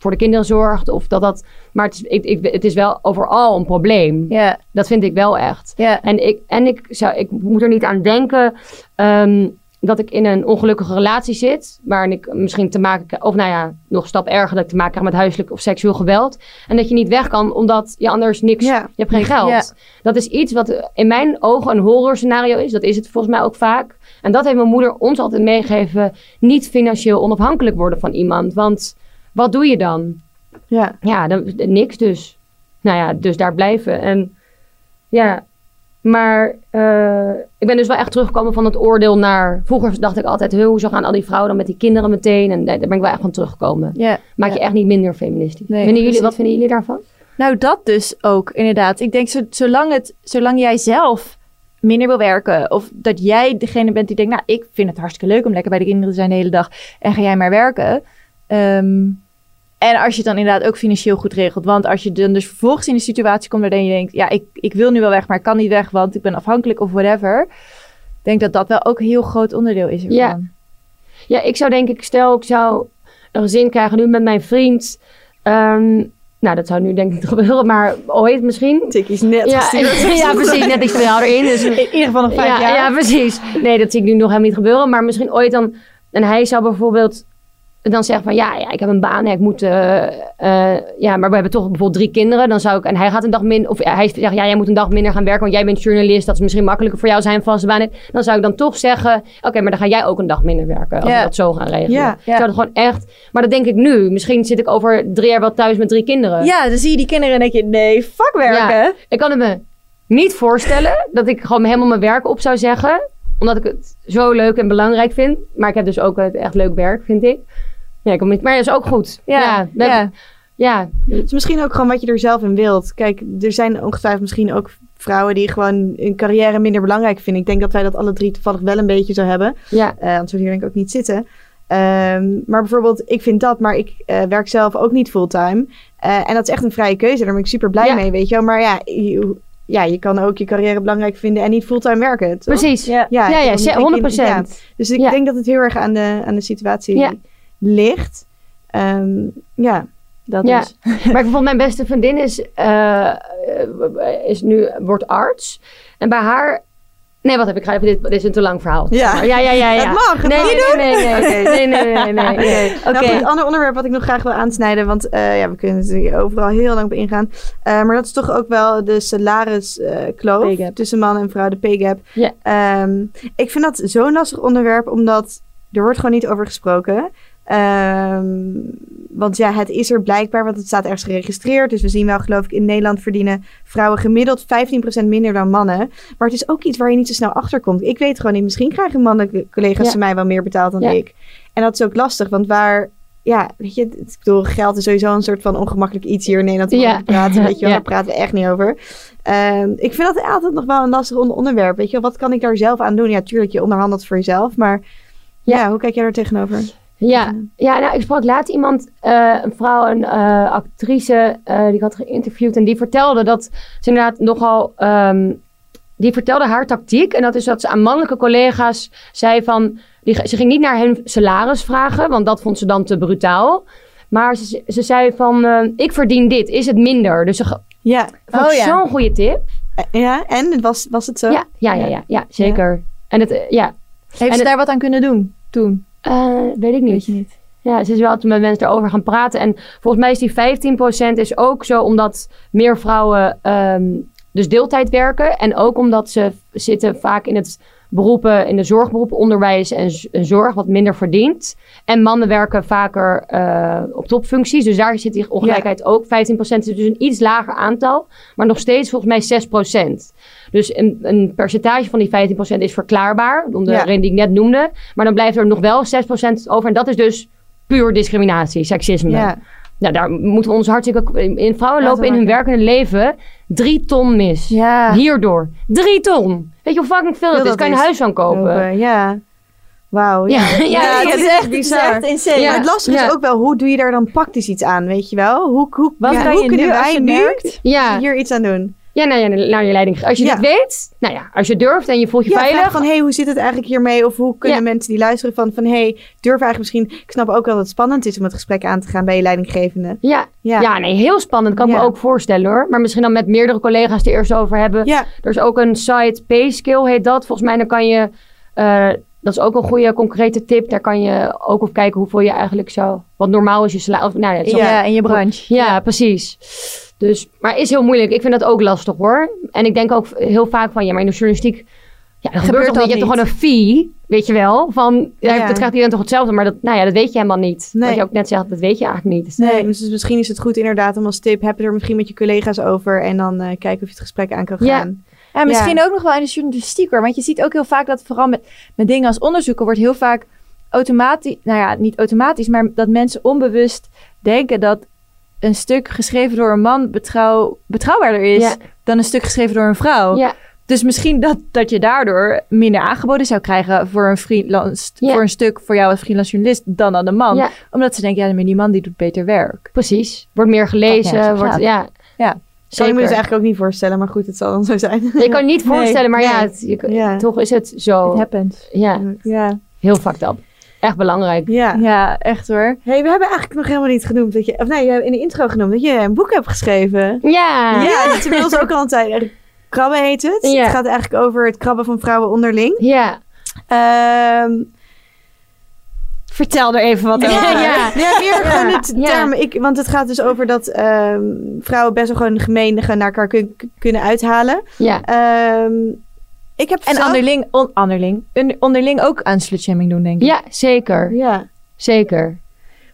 voor de kinderen zorgt. Of dat dat, maar het is, ik, ik, het is wel overal een probleem. ja, Dat vind ik wel echt. En ik, en ik, zou, ik moet er niet aan denken ehm, dat ik in een ongelukkige relatie zit. Waarin ik misschien te maken krijg, of nou ja, nog een stap erger, dat ik te maken krijg met huiselijk of seksueel geweld. En dat je niet weg kan omdat je anders niks, je hebt geen geld. Dat is iets wat in mijn ogen een horror scenario is. Dat is het volgens mij ook vaak. En dat heeft mijn moeder ons altijd meegegeven. Niet financieel onafhankelijk worden van iemand. Want wat doe je dan? Ja. Ja, dan, niks dus. Nou ja, dus daar blijven. En ja, maar eh, ik ben dus wel echt teruggekomen van het oordeel naar... Vroeger dacht ik altijd, "Huh, hoezo gaan al die vrouwen dan met die kinderen meteen? En daar ben ik wel echt van teruggekomen. ja. Maak je echt niet minder feministisch. Nee, vinden jullie, wat vinden jullie daarvan? Nou, dat dus ook, inderdaad. Ik denk, zo, zolang, het, zolang jij zelf minder wil werken... of dat jij degene bent die denkt... nou, ik vind het hartstikke leuk om lekker bij de kinderen te zijn de hele dag... en ga jij maar werken. Ehm, en als je het dan inderdaad ook financieel goed regelt... want als je dan dus vervolgens in een situatie komt... waarin je denkt, ja, ik, ik wil nu wel weg... maar ik kan niet weg, want ik ben afhankelijk of whatever... Ik denk dat dat wel ook een heel groot onderdeel is ervan. Ja. Ja, ik zou denk ik, stel ik zou een gezin krijgen nu met mijn vriend. Ehm, nou, dat zou nu denk ik niet gebeuren, maar ooit misschien. Tikkies net Ja, gestuurd. ja, precies. Net iets verhaal erin. Dus, In ieder geval nog vijf ja, jaar. ja, precies. Nee, dat zie ik nu nog helemaal niet gebeuren. Maar misschien ooit dan... En hij zou bijvoorbeeld dan zeggen van... Ja, ja ik heb een baan. Ik moet... eh, eh, ja, maar we hebben toch bijvoorbeeld drie kinderen. Dan zou ik... En hij gaat een dag minder... Of hij zegt... Ja, jij moet een dag minder gaan werken. Want jij bent journalist. Dat is misschien makkelijker voor jou zijn vaste baan. Dan zou ik dan toch zeggen... Oké, maar dan ga jij ook een dag minder werken. Als Ja. we dat zo gaan regelen. Ja, Ik zou het gewoon echt... Maar dat denk ik nu. Misschien zit ik over drie jaar wel thuis met drie kinderen. Ja, dan zie je die kinderen en denk je... nee, fuck werken. Ja. Ik kan het me niet voorstellen dat ik gewoon helemaal mijn werk op zou zeggen. Omdat ik het zo leuk en belangrijk vind. Maar ik heb dus ook het echt leuk werk, vind ik. Ja, ik kan niet, maar dat is ook goed. Ja, ja. ja. Het is misschien ook gewoon wat je er zelf in wilt. Kijk, er zijn ongetwijfeld misschien ook vrouwen die gewoon hun carrière minder belangrijk vinden. Ik denk dat wij dat alle drie toevallig wel een beetje zo hebben. ja. Eh anders zou hier denk ik ook niet zitten. Ehm, maar bijvoorbeeld, ik vind dat, maar ik eh, werk zelf ook niet fulltime. Eh, en dat is echt een vrije keuze. Daar ben ik super blij Ja. mee, weet je wel. Maar ja je, ja, je kan ook je carrière belangrijk vinden en niet fulltime werken. toch? Precies. Ja, Ja. Ja, ja, want ik- 100 procent. ja. Dus ik denk dat het heel erg aan de, aan de situatie Ja ligt. Ehm, ja, dat ja. is. Maar ik bijvoorbeeld mijn beste vriendin is, eh, eh, is nu, wordt arts. En bij haar Nee, wat heb ik? Even, dit, dit is een te lang verhaal. Ja, ja, ja. ja, ja. Het mag, nee, nee, nee, nee, nee, nee. Oké. Okay. Nou, een ander onderwerp wat ik nog graag wil aansnijden, want eh, ja, we kunnen hier overal heel lang op ingaan. Maar dat is toch ook wel de salariskloof tussen man en vrouw, de pay gap. Ehm, ik vind dat zo'n lastig onderwerp, omdat er wordt gewoon niet over gesproken. Ehm, want ja, het is er blijkbaar, want het staat ergens geregistreerd. Dus we zien wel, geloof ik, in Nederland verdienen vrouwen gemiddeld 15% minder dan mannen. Maar het is ook iets waar je niet zo snel achter komt. Ik weet gewoon niet, misschien krijgen mannelijke collega's Ja. van mij wel meer betaald dan Ja. ik. En dat is ook lastig, want waar, ja, weet je, ik bedoel, geld is sowieso een soort van ongemakkelijk iets hier in Nederland om Ja. praten. Weet je wel, Ja. daar praten we echt niet over. Ehm, ik vind dat altijd nog wel een lastig onder- onderwerp. Weet je wat kan ik daar zelf aan doen? Ja, tuurlijk, je onderhandelt voor jezelf, maar ja, Ja. hoe kijk jij daar tegenover? Ja, ja nou, ik sprak laatst iemand, eh, een vrouw, een eh, actrice, eh, die ik had geïnterviewd. En die vertelde dat ze inderdaad nogal... ehm, die vertelde haar tactiek. En dat is dat ze aan mannelijke collega's zei van... Die, ze ging niet naar hen salaris vragen, want dat vond ze dan te brutaal. Maar ze, ze zei van, eh, ik verdien dit, is het minder? Dus ze Ja, vond Oh, ja. zo'n goede tip. ja en was, was het zo? Ja, ja, ja, ja, ja zeker. En het, ja, Heeft En ze het- daar wat aan kunnen doen toen? Eh, weet ik niet. Weet je niet. Ja, ze is wel toen met mensen erover gaan praten. En volgens mij is die 15% is ook zo omdat meer vrouwen ehm, dus deeltijd werken. En ook omdat ze zitten vaak in het beroepen, in de zorgberoepen, onderwijs en, zorg, wat minder verdient. En mannen werken vaker eh, op topfuncties. Dus daar zit die ongelijkheid ook. 15% is dus een iets lager aantal. Maar nog steeds volgens mij 6%. Dus een, een percentage van die 15% is verklaarbaar. Om de Ja. reden die ik net noemde. Maar dan blijft er nog wel 6% over. En dat is dus puur discriminatie, seksisme. Ja. Nou, daar moeten we ons hartstikke... In vrouwen lopen in hun werkende leven drie ton mis. Ja. Hierdoor. Drie ton. Weet je hoe fucking veel dat is? Kan je een is. huis van kopen? Open, Ja. Wauw. Ja. Ja, dat het is echt bizar. Het is echt insane. Ja. Maar het lastige Ja. is ook wel, hoe doe je daar dan praktisch iets aan, weet je wel? Hoe, hoe, Wat kan hoe je kunnen nu wij je nu merkt? Hier iets aan doen? Ja naar, je, naar je leiding. Als je Ja. dit weet, nou ja, als je durft en je voelt je Ja, veilig. van, hey, hoe zit het eigenlijk hiermee? Of hoe kunnen Ja. mensen die luisteren van, van hey, durf eigenlijk misschien... Ik snap ook wel dat het spannend is om het gesprek aan te gaan bij je leidinggevende. Ja, Ja. ja. nee, heel spannend. Kan ik me ook voorstellen hoor. Maar misschien dan met meerdere collega's er eerst over hebben. Ja, Er is ook een site, Payskill heet dat. Volgens mij dan kan je, eh, dat is ook een goede concrete tip. Daar kan je ook op kijken hoeveel je eigenlijk zou, wat normaal is je salaris. Nou, ja, in je branche. ja, precies. Dus, maar is heel moeilijk. Ik vind dat ook lastig hoor. En ik denk ook heel vaak van, ja, maar in de journalistiek, ja, dat gebeurt toch dat niet. Je hebt toch gewoon een fee, weet je wel? Van, ja, Ja. dat krijgt iedereen toch hetzelfde, maar dat, nou ja, dat weet je helemaal niet. Nee. Wat je ook net zegt, dat weet je eigenlijk niet. nee. Dus misschien is het goed inderdaad om als tip, heb je er misschien met je collega's over en dan eh, kijken of je het gesprek aan kan Ja. gaan. En misschien Ja. ook nog wel in de journalistiek hoor. Want je ziet ook heel vaak dat vooral met, met dingen als onderzoeken wordt heel vaak automatisch, nou ja, niet automatisch, maar dat mensen onbewust denken dat een stuk geschreven door een man betrouw, betrouwbaarder is Ja. dan een stuk geschreven door een vrouw. Ja, Dus misschien dat, dat je daardoor minder aangeboden zou krijgen voor een, freelance, Ja. voor een stuk voor jou als freelance journalist dan aan de man. Ja. Omdat ze denken, ja, maar die man die doet beter werk. precies. Wordt meer gelezen. Wordt, ja, Ja. Kan ik zeker. me dus eigenlijk ook niet voorstellen, maar goed, het zal dan zo zijn. Je kan het niet Nee, voorstellen, maar ja, het- je- toch is het zo. It happens. Ja, Ja. heel fucked up. Echt belangrijk. Ja. ja, echt hoor. Hey, we hebben eigenlijk nog helemaal niet genoemd dat je, of nee, je hebt in de intro genoemd dat je een boek hebt geschreven. Ja. Ja, dat is inmiddels ook al een tijd. Krabben heet het. Ja. Het gaat eigenlijk over het krabben van vrouwen onderling. Ja. Ehm Vertel er even wat Ja, over. ja. ja, meer gewoon het Ja. term. Ik, want het gaat dus over dat ehm, vrouwen best wel gewoon gemeen naar elkaar kun- kunnen uithalen. Ja. Ehm, ik heb En zelf- onderling, on- onderling, ook aan slutshaming doen, denk ik. Ja, zeker. Ja. Zeker.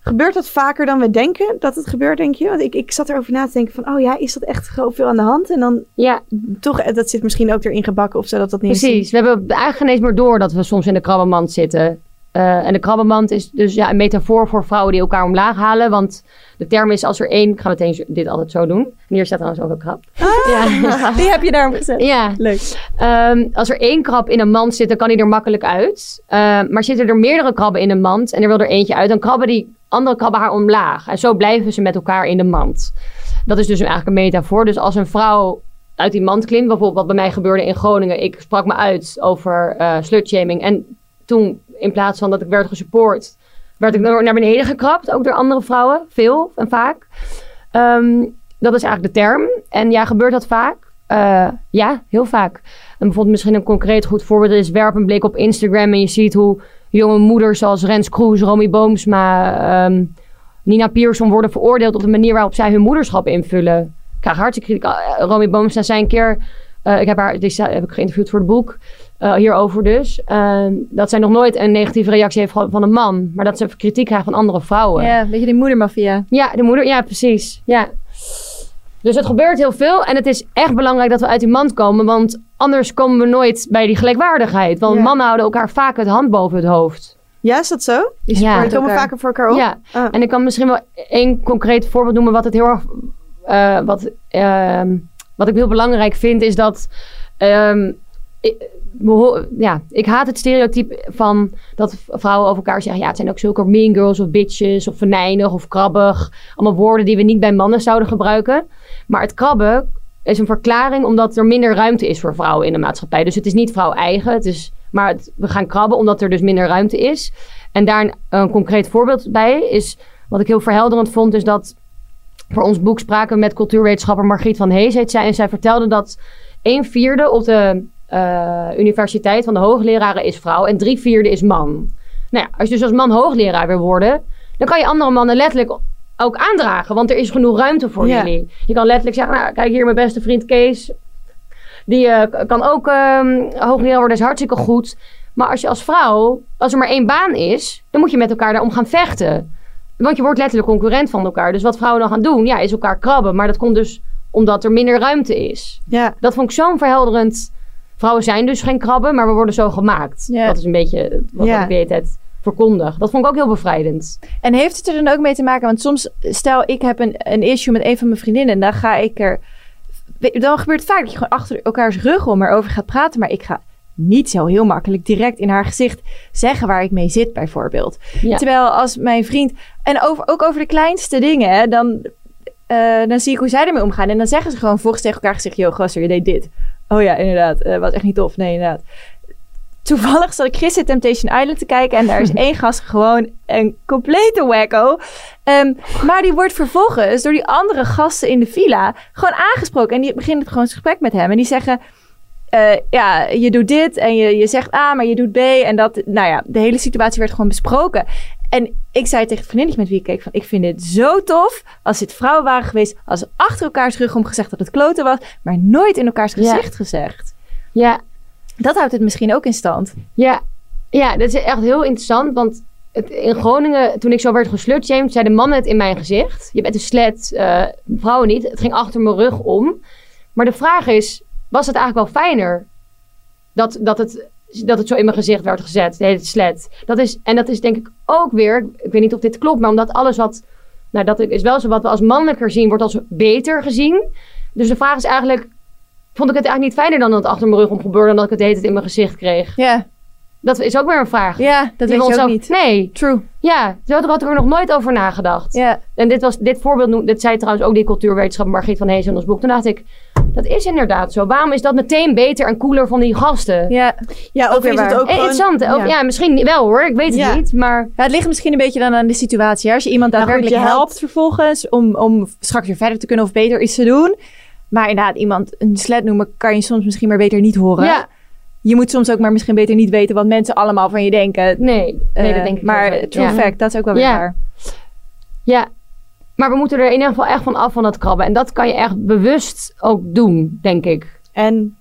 Gebeurt dat vaker dan we denken dat het gebeurt, denk je? Want ik, ik zat erover na te denken van, oh ja, is dat echt veel aan de hand? En dan Ja, toch, eh, dat zit misschien ook erin gebakken of zo, dat dat niet precies. We hebben eigenlijk eens meer door dat we soms in de krabbenmand zitten. Eh, en de krabbenmand is dus ja, een metafoor voor vrouwen die elkaar omlaag halen. Want de term is als er één... Ik ga meteen dit altijd zo doen. En hier staat trouwens ook een krab. Ja. Die heb je daarom gezet. ja. Leuk. Ehm, als er één krab in een mand zit, dan kan die er makkelijk uit. Ehm, maar zitten er meerdere krabben in een mand en er wil er eentje uit, dan krabben die andere krabben haar omlaag. En zo blijven ze met elkaar in de mand. Dat is dus eigenlijk een metafoor. Dus als een vrouw uit die mand klimt, bijvoorbeeld wat bij mij gebeurde in Groningen. Ik sprak me uit over eh slutshaming. En toen, in plaats van dat ik werd gesupport, werd ik naar beneden gekrapt. Ook door andere vrouwen, veel en vaak. Ehm, dat is eigenlijk de term. En ja, gebeurt dat vaak? Eh, ja, heel vaak. En bijvoorbeeld misschien een concreet goed voorbeeld is... werp een blik op Instagram en je ziet hoe jonge moeders... zoals Rens Kroes, Romy Boomsma, ehm, Nina Pierson... worden veroordeeld op de manier waarop zij hun moederschap invullen. Ik krijg hartstikke kritiek. Eh, Romy Boomsma zei een keer... eh, ik heb haar heb ik geïnterviewd voor het boek. Eh, hierover dus. ehm, dat zij nog nooit een negatieve reactie heeft van een man. Maar dat ze kritiek krijgt van andere vrouwen. Ja, weet je, die moedermafia. Ja, de moeder. Ja, precies. Ja. Dus het gebeurt heel veel. En het is echt belangrijk dat we uit die mand komen. Want anders komen we nooit bij die gelijkwaardigheid. Want Ja. mannen houden elkaar vaak het hand boven het hoofd. Ja, is dat zo? Die Ja. Komen elkaar. vaker voor elkaar op? Ja. Ah. En ik kan misschien wel één concreet voorbeeld noemen. Wat het heel erg. eh, wat, ehm, wat ik heel belangrijk vind, is dat. ehm, ja, ik haat het stereotype van dat vrouwen over elkaar zeggen: ja, het zijn ook zulke mean girls of bitches of venijnig of krabbig. Allemaal woorden die we niet bij mannen zouden gebruiken. Maar het krabben is een verklaring omdat er minder ruimte is voor vrouwen in de maatschappij. Dus het is niet vrouw eigen, het is, maar we gaan krabben omdat er dus minder ruimte is. En daar een, concreet voorbeeld bij is, wat ik heel verhelderend vond, is dat voor ons boek spraken we met cultuurwetenschapper Margriet van Hees zij. En zij vertelde dat een vierde op de eh, universiteit van de hoogleraren is vrouw en drie vierde is man. Nou ja, als je dus als man hoogleraar wil worden, dan kan je andere mannen letterlijk ook aandragen, want er is genoeg ruimte voor Ja. jullie. Je kan letterlijk zeggen, nou, kijk hier mijn beste vriend Kees, die eh, kan ook ehm, hoogleraar worden, is hartstikke goed. Maar als je als vrouw, als er maar één baan is, dan moet je met elkaar daarom gaan vechten. Want je wordt letterlijk concurrent van elkaar. Dus wat vrouwen dan gaan doen, ja, is elkaar krabben. Maar dat komt dus omdat er minder ruimte is. Ja. Dat vond ik zo'n verhelderend. Vrouwen zijn dus geen krabben, maar we worden zo gemaakt. Ja. Dat is een beetje wat Ja. ik de hele tijd verkondig. Dat vond ik ook heel bevrijdend. En heeft het er dan ook mee te maken? Want soms, stel ik heb een, een issue met een van mijn vriendinnen. En dan ga ik er... Dan gebeurt het vaak dat je gewoon achter elkaars rug om erover gaat praten. Maar ik ga niet zo heel makkelijk direct in haar gezicht zeggen waar ik mee zit, bijvoorbeeld. Ja. Terwijl als mijn vriend... En over, ook over de kleinste dingen, hè, dan, eh, dan zie ik hoe zij ermee omgaan. En dan zeggen ze gewoon volgens tegen elkaar gezegd... Yo, gaster, je deed dit. Oh ja, inderdaad. eh was echt niet tof. Nee, inderdaad. Toevallig zat ik gisteren Temptation Island te kijken... en daar is één gast gewoon een complete wacko. Ehm, maar die wordt vervolgens door die andere gasten in de villa... gewoon aangesproken. En die beginnen gewoon een gesprek met hem. En die zeggen... eh, ja, je doet dit en je, je zegt A, maar je doet B. En dat, nou ja, de hele situatie werd gewoon besproken. En ik zei tegen het vriendinnetje met wie ik keek van... ik vind dit zo tof als dit vrouwen waren geweest... als ze achter elkaars rug om gezegd dat het kloten was... maar nooit in elkaars Ja. gezicht gezegd. Ja, Dat houdt het misschien ook in stand. Ja, ja, dat is echt heel interessant. Want het, in Groningen, toen ik zo werd geslutshamed, zeiden mannen het in mijn gezicht. Je bent een slet, eh, vrouwen niet. Het ging achter mijn rug om. Maar de vraag is, was het eigenlijk wel fijner dat, dat, het, dat het zo in mijn gezicht werd gezet, de hele slet? Dat is, en dat is denk ik ook weer, ik weet niet of dit klopt, maar omdat alles wat, nou dat is wel zo wat we als mannelijker zien, wordt als beter gezien. Dus de vraag is eigenlijk, vond ik het eigenlijk niet fijner dan dat het achter mijn rug om gebeurde, dan dat ik het de in mijn gezicht kreeg? Ja, Dat is ook weer een vraag. ja dat Die weet we je ook niet. Nee, True. ja, zo had ik er nog nooit over nagedacht. Ja, En dit, was, dit voorbeeld, dit zei trouwens ook die cultuurwetenschapper Margriet van Hees in ons boek. Toen dacht ik, dat is inderdaad zo. Waarom is dat meteen beter en cooler van die gasten? ja. Ja, Ook of weer is het ook Eh, gewoon... Interessant. Ja. ja. ja, misschien wel hoor. Ik weet het Ja. niet. Maar Ja, het ligt misschien een beetje dan aan de situatie. Hè? Als je iemand Nou daadwerkelijk helpt vervolgens om, om straks weer verder te kunnen of beter iets te doen. Maar inderdaad, iemand een slet noemen kan je soms misschien maar beter niet horen. ja, Je moet soms ook maar misschien beter niet weten wat mensen allemaal van je denken. nee. Nee, Eh, dat denk ik Maar wel true ja. fact, dat is ook wel weer Ja. waar. Ja. Maar we moeten er in ieder geval echt van af van dat krabben. En dat kan je echt bewust ook doen, denk ik. En...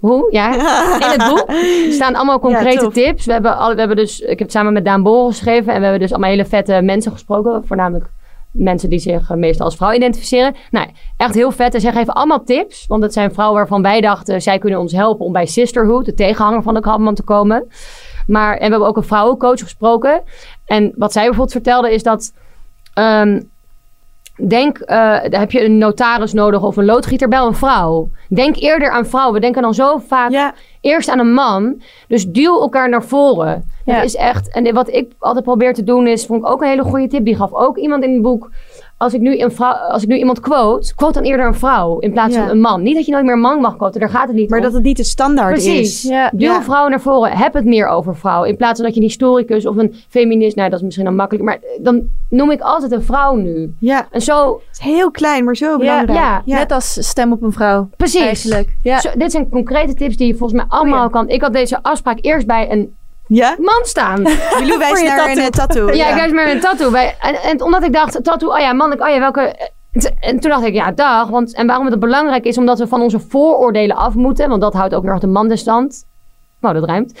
Hoe? Ja. In het boek staan allemaal concrete tips. We hebben, al, we hebben dus, ik heb het samen met Daan Bol geschreven. En we hebben dus allemaal hele vette mensen gesproken. Voornamelijk mensen die zich eh, meestal als vrouw identificeren. Nou, echt heel vet. En zij geven allemaal tips. Want het zijn vrouwen waarvan wij dachten... zij kunnen ons helpen om bij Sisterhood... de tegenhanger van de krabbenman te komen. Maar, en we hebben ook een vrouwencoach gesproken. En wat zij bijvoorbeeld vertelde is dat... ehm, Denk, eh, heb je een notaris nodig of een loodgieter, bel een vrouw. Denk eerder aan vrouwen. We denken dan zo vaak Ja, eerst aan een man. Dus duw elkaar naar voren. Ja. Dat is echt. En wat ik altijd probeer te doen is, vond ik ook een hele goede tip. Die gaf ook iemand in het boek. Als ik nu, een vrouw, als ik nu iemand quote, quote dan eerder een vrouw in plaats Ja. van een man. Niet dat je nooit meer een man mag quoten, daar gaat het niet maar om. dat het niet de standaard Precies. is. Ja. Duw Ja. vrouwen naar voren. Heb het meer over vrouwen. In plaats van dat je een historicus of een feminist... Nou, dat is misschien dan makkelijk. Maar dan noem ik altijd een vrouw nu. Ja, En zo... het is heel klein, maar zo belangrijk. ja, Net als stem op een vrouw. Precies. Eigenlijk. Ja. Zo, dit zijn concrete tips die je volgens mij allemaal Goeie. kan... Ik had deze afspraak eerst bij een Ja? man staan. Jullie je naar een tattoo. eh, tattoo. Ja, ik wijs maar een tattoo. Bij, en, en omdat ik dacht, tattoo, oh ja, mannelijk, oh ja, welke... En toen dacht ik, ja, dag. Want, en waarom het belangrijk is, omdat we van onze vooroordelen af moeten. Want dat houdt ook weer de man de stand. Nou, dat rijmt.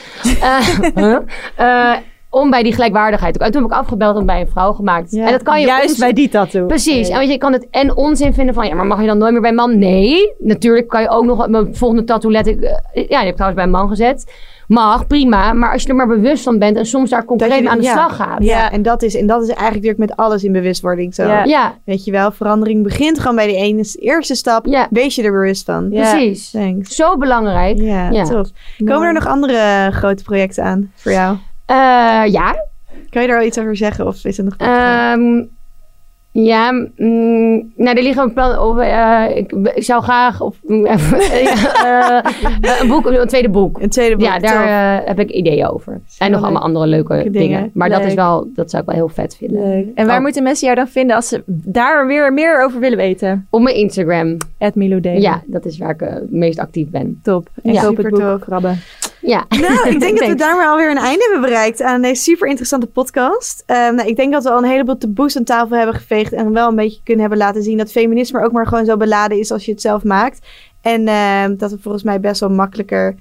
Eh? Eh, om bij die gelijkwaardigheid. En toen heb ik afgebeld en bij een vrouw gemaakt. Ja. En dat kan je Juist ons- bij die tattoo. Precies. En weet je, je kan het en onzin vinden van... Ja, maar mag je dan nooit meer bij een man? Nee. Natuurlijk kan je ook nog... Mijn volgende tattoo let ik... ja, die heb ik trouwens bij een man gezet. Mag, prima. Maar als je er maar bewust van bent... en soms daar concreet je- aan de ja. slag gaat. Ja, en dat is, en dat is eigenlijk natuurlijk met alles in bewustwording zo. Ja. Ja, Weet je wel, verandering begint gewoon bij de ene eerste stap. Ja. Wees je er bewust van. Ja. precies. Thanks. Zo belangrijk. Ja, Ja. tof. Komen er nog andere eh, grote projecten aan voor jou? Eh, ja. Kan je daar al iets over zeggen? Of is het nog niet? Ja, mm, nou, er liggen op. eh, ik, ik zou graag of, ja, eh, een boek, een tweede boek. een tweede boek. Ja, daar eh, heb ik ideeën over. En nog leuk. allemaal andere leuke dingen. dingen. Maar dat is wel, dat zou ik wel heel vet vinden. Leuk. En waar Oh. moeten mensen jou dan vinden als ze daar weer meer over willen weten? Op mijn Instagram. At. Ja, dat is waar ik eh, het meest actief ben. Top. En Ja. koop het Super boek tof. Krabben. Ja. Nou, ik denk dat we Thanks. daarmee alweer een einde hebben bereikt aan deze super interessante podcast. Ehm, nou, ik denk dat we al een heleboel taboes aan tafel hebben geveegd en wel een beetje kunnen hebben laten zien dat feminisme ook maar gewoon zo beladen is als je het zelf maakt. En ehm, dat we volgens mij best wel makkelijker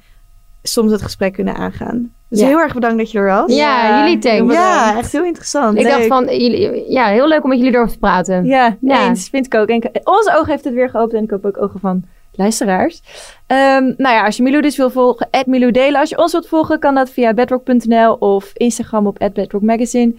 soms het gesprek kunnen aangaan. Dus Ja. heel erg bedankt dat je er was. Ja, jullie thanks. Ja, echt heel interessant. Ik dacht van, jullie, ja, heel leuk om met jullie erover te praten. Ja, Ja. eens. Vind ik ook. En onze ogen heeft het weer geopend en ik hoop ook ogen van luisteraars. Ehm, nou ja, als je Milou dus wil volgen, Milou Delen. Als je ons wilt volgen, kan dat via bedrock.nl of Instagram op @bedrockmagazine.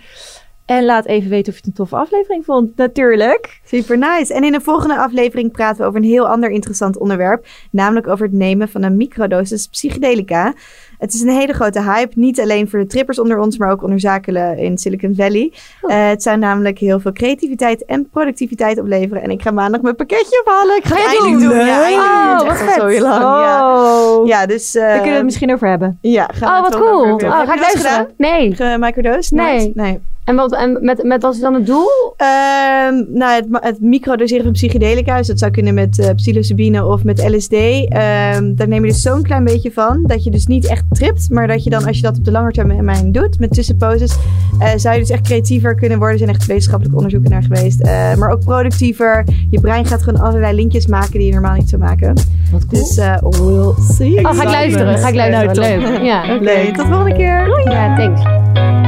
En laat even weten of je het een toffe aflevering vond, natuurlijk. Super nice. En in de volgende aflevering praten we over een heel ander interessant onderwerp. Namelijk over het nemen van een microdosis psychedelica. Het is een hele grote hype. Niet alleen voor de trippers onder ons, maar ook onder zakelen in Silicon Valley. Oh. Eh, het zou namelijk heel veel creativiteit en productiviteit opleveren. En ik ga maandag mijn pakketje ophalen. Ik ga het eindelijk doen. doen? Ja, eindelijk Oh, wat vet. zo heel lang. Ja. Oh. ja, dus... eh, Daar kunnen we het misschien over hebben. Ja, gaan Oh, wat cool. Oh, ga ik luisteren? Nee. Ge- microdose? Nee. Nooit? Nee. En, wat, en met, met wat is dan het doel? Ehm, nou, het, het microdoseren van psychedelica, dus dat zou kunnen met eh psilocybine of met LSD. Ehm, daar neem je dus zo'n klein beetje van, dat je dus niet echt tript, maar dat je dan, als je dat op de lange termijn doet, met tussenposes, eh, zou je dus echt creatiever kunnen worden. Er zijn echt wetenschappelijke onderzoeken naar geweest. Eh, maar ook productiever. Je brein gaat gewoon allerlei linkjes maken die je normaal niet zou maken. Wat cool. Dus eh we'll see. Oh, ga ik luisteren. Ga ik luisteren. Nou. Leuk. Ja. Oké, tot volgende keer. Ja, thanks.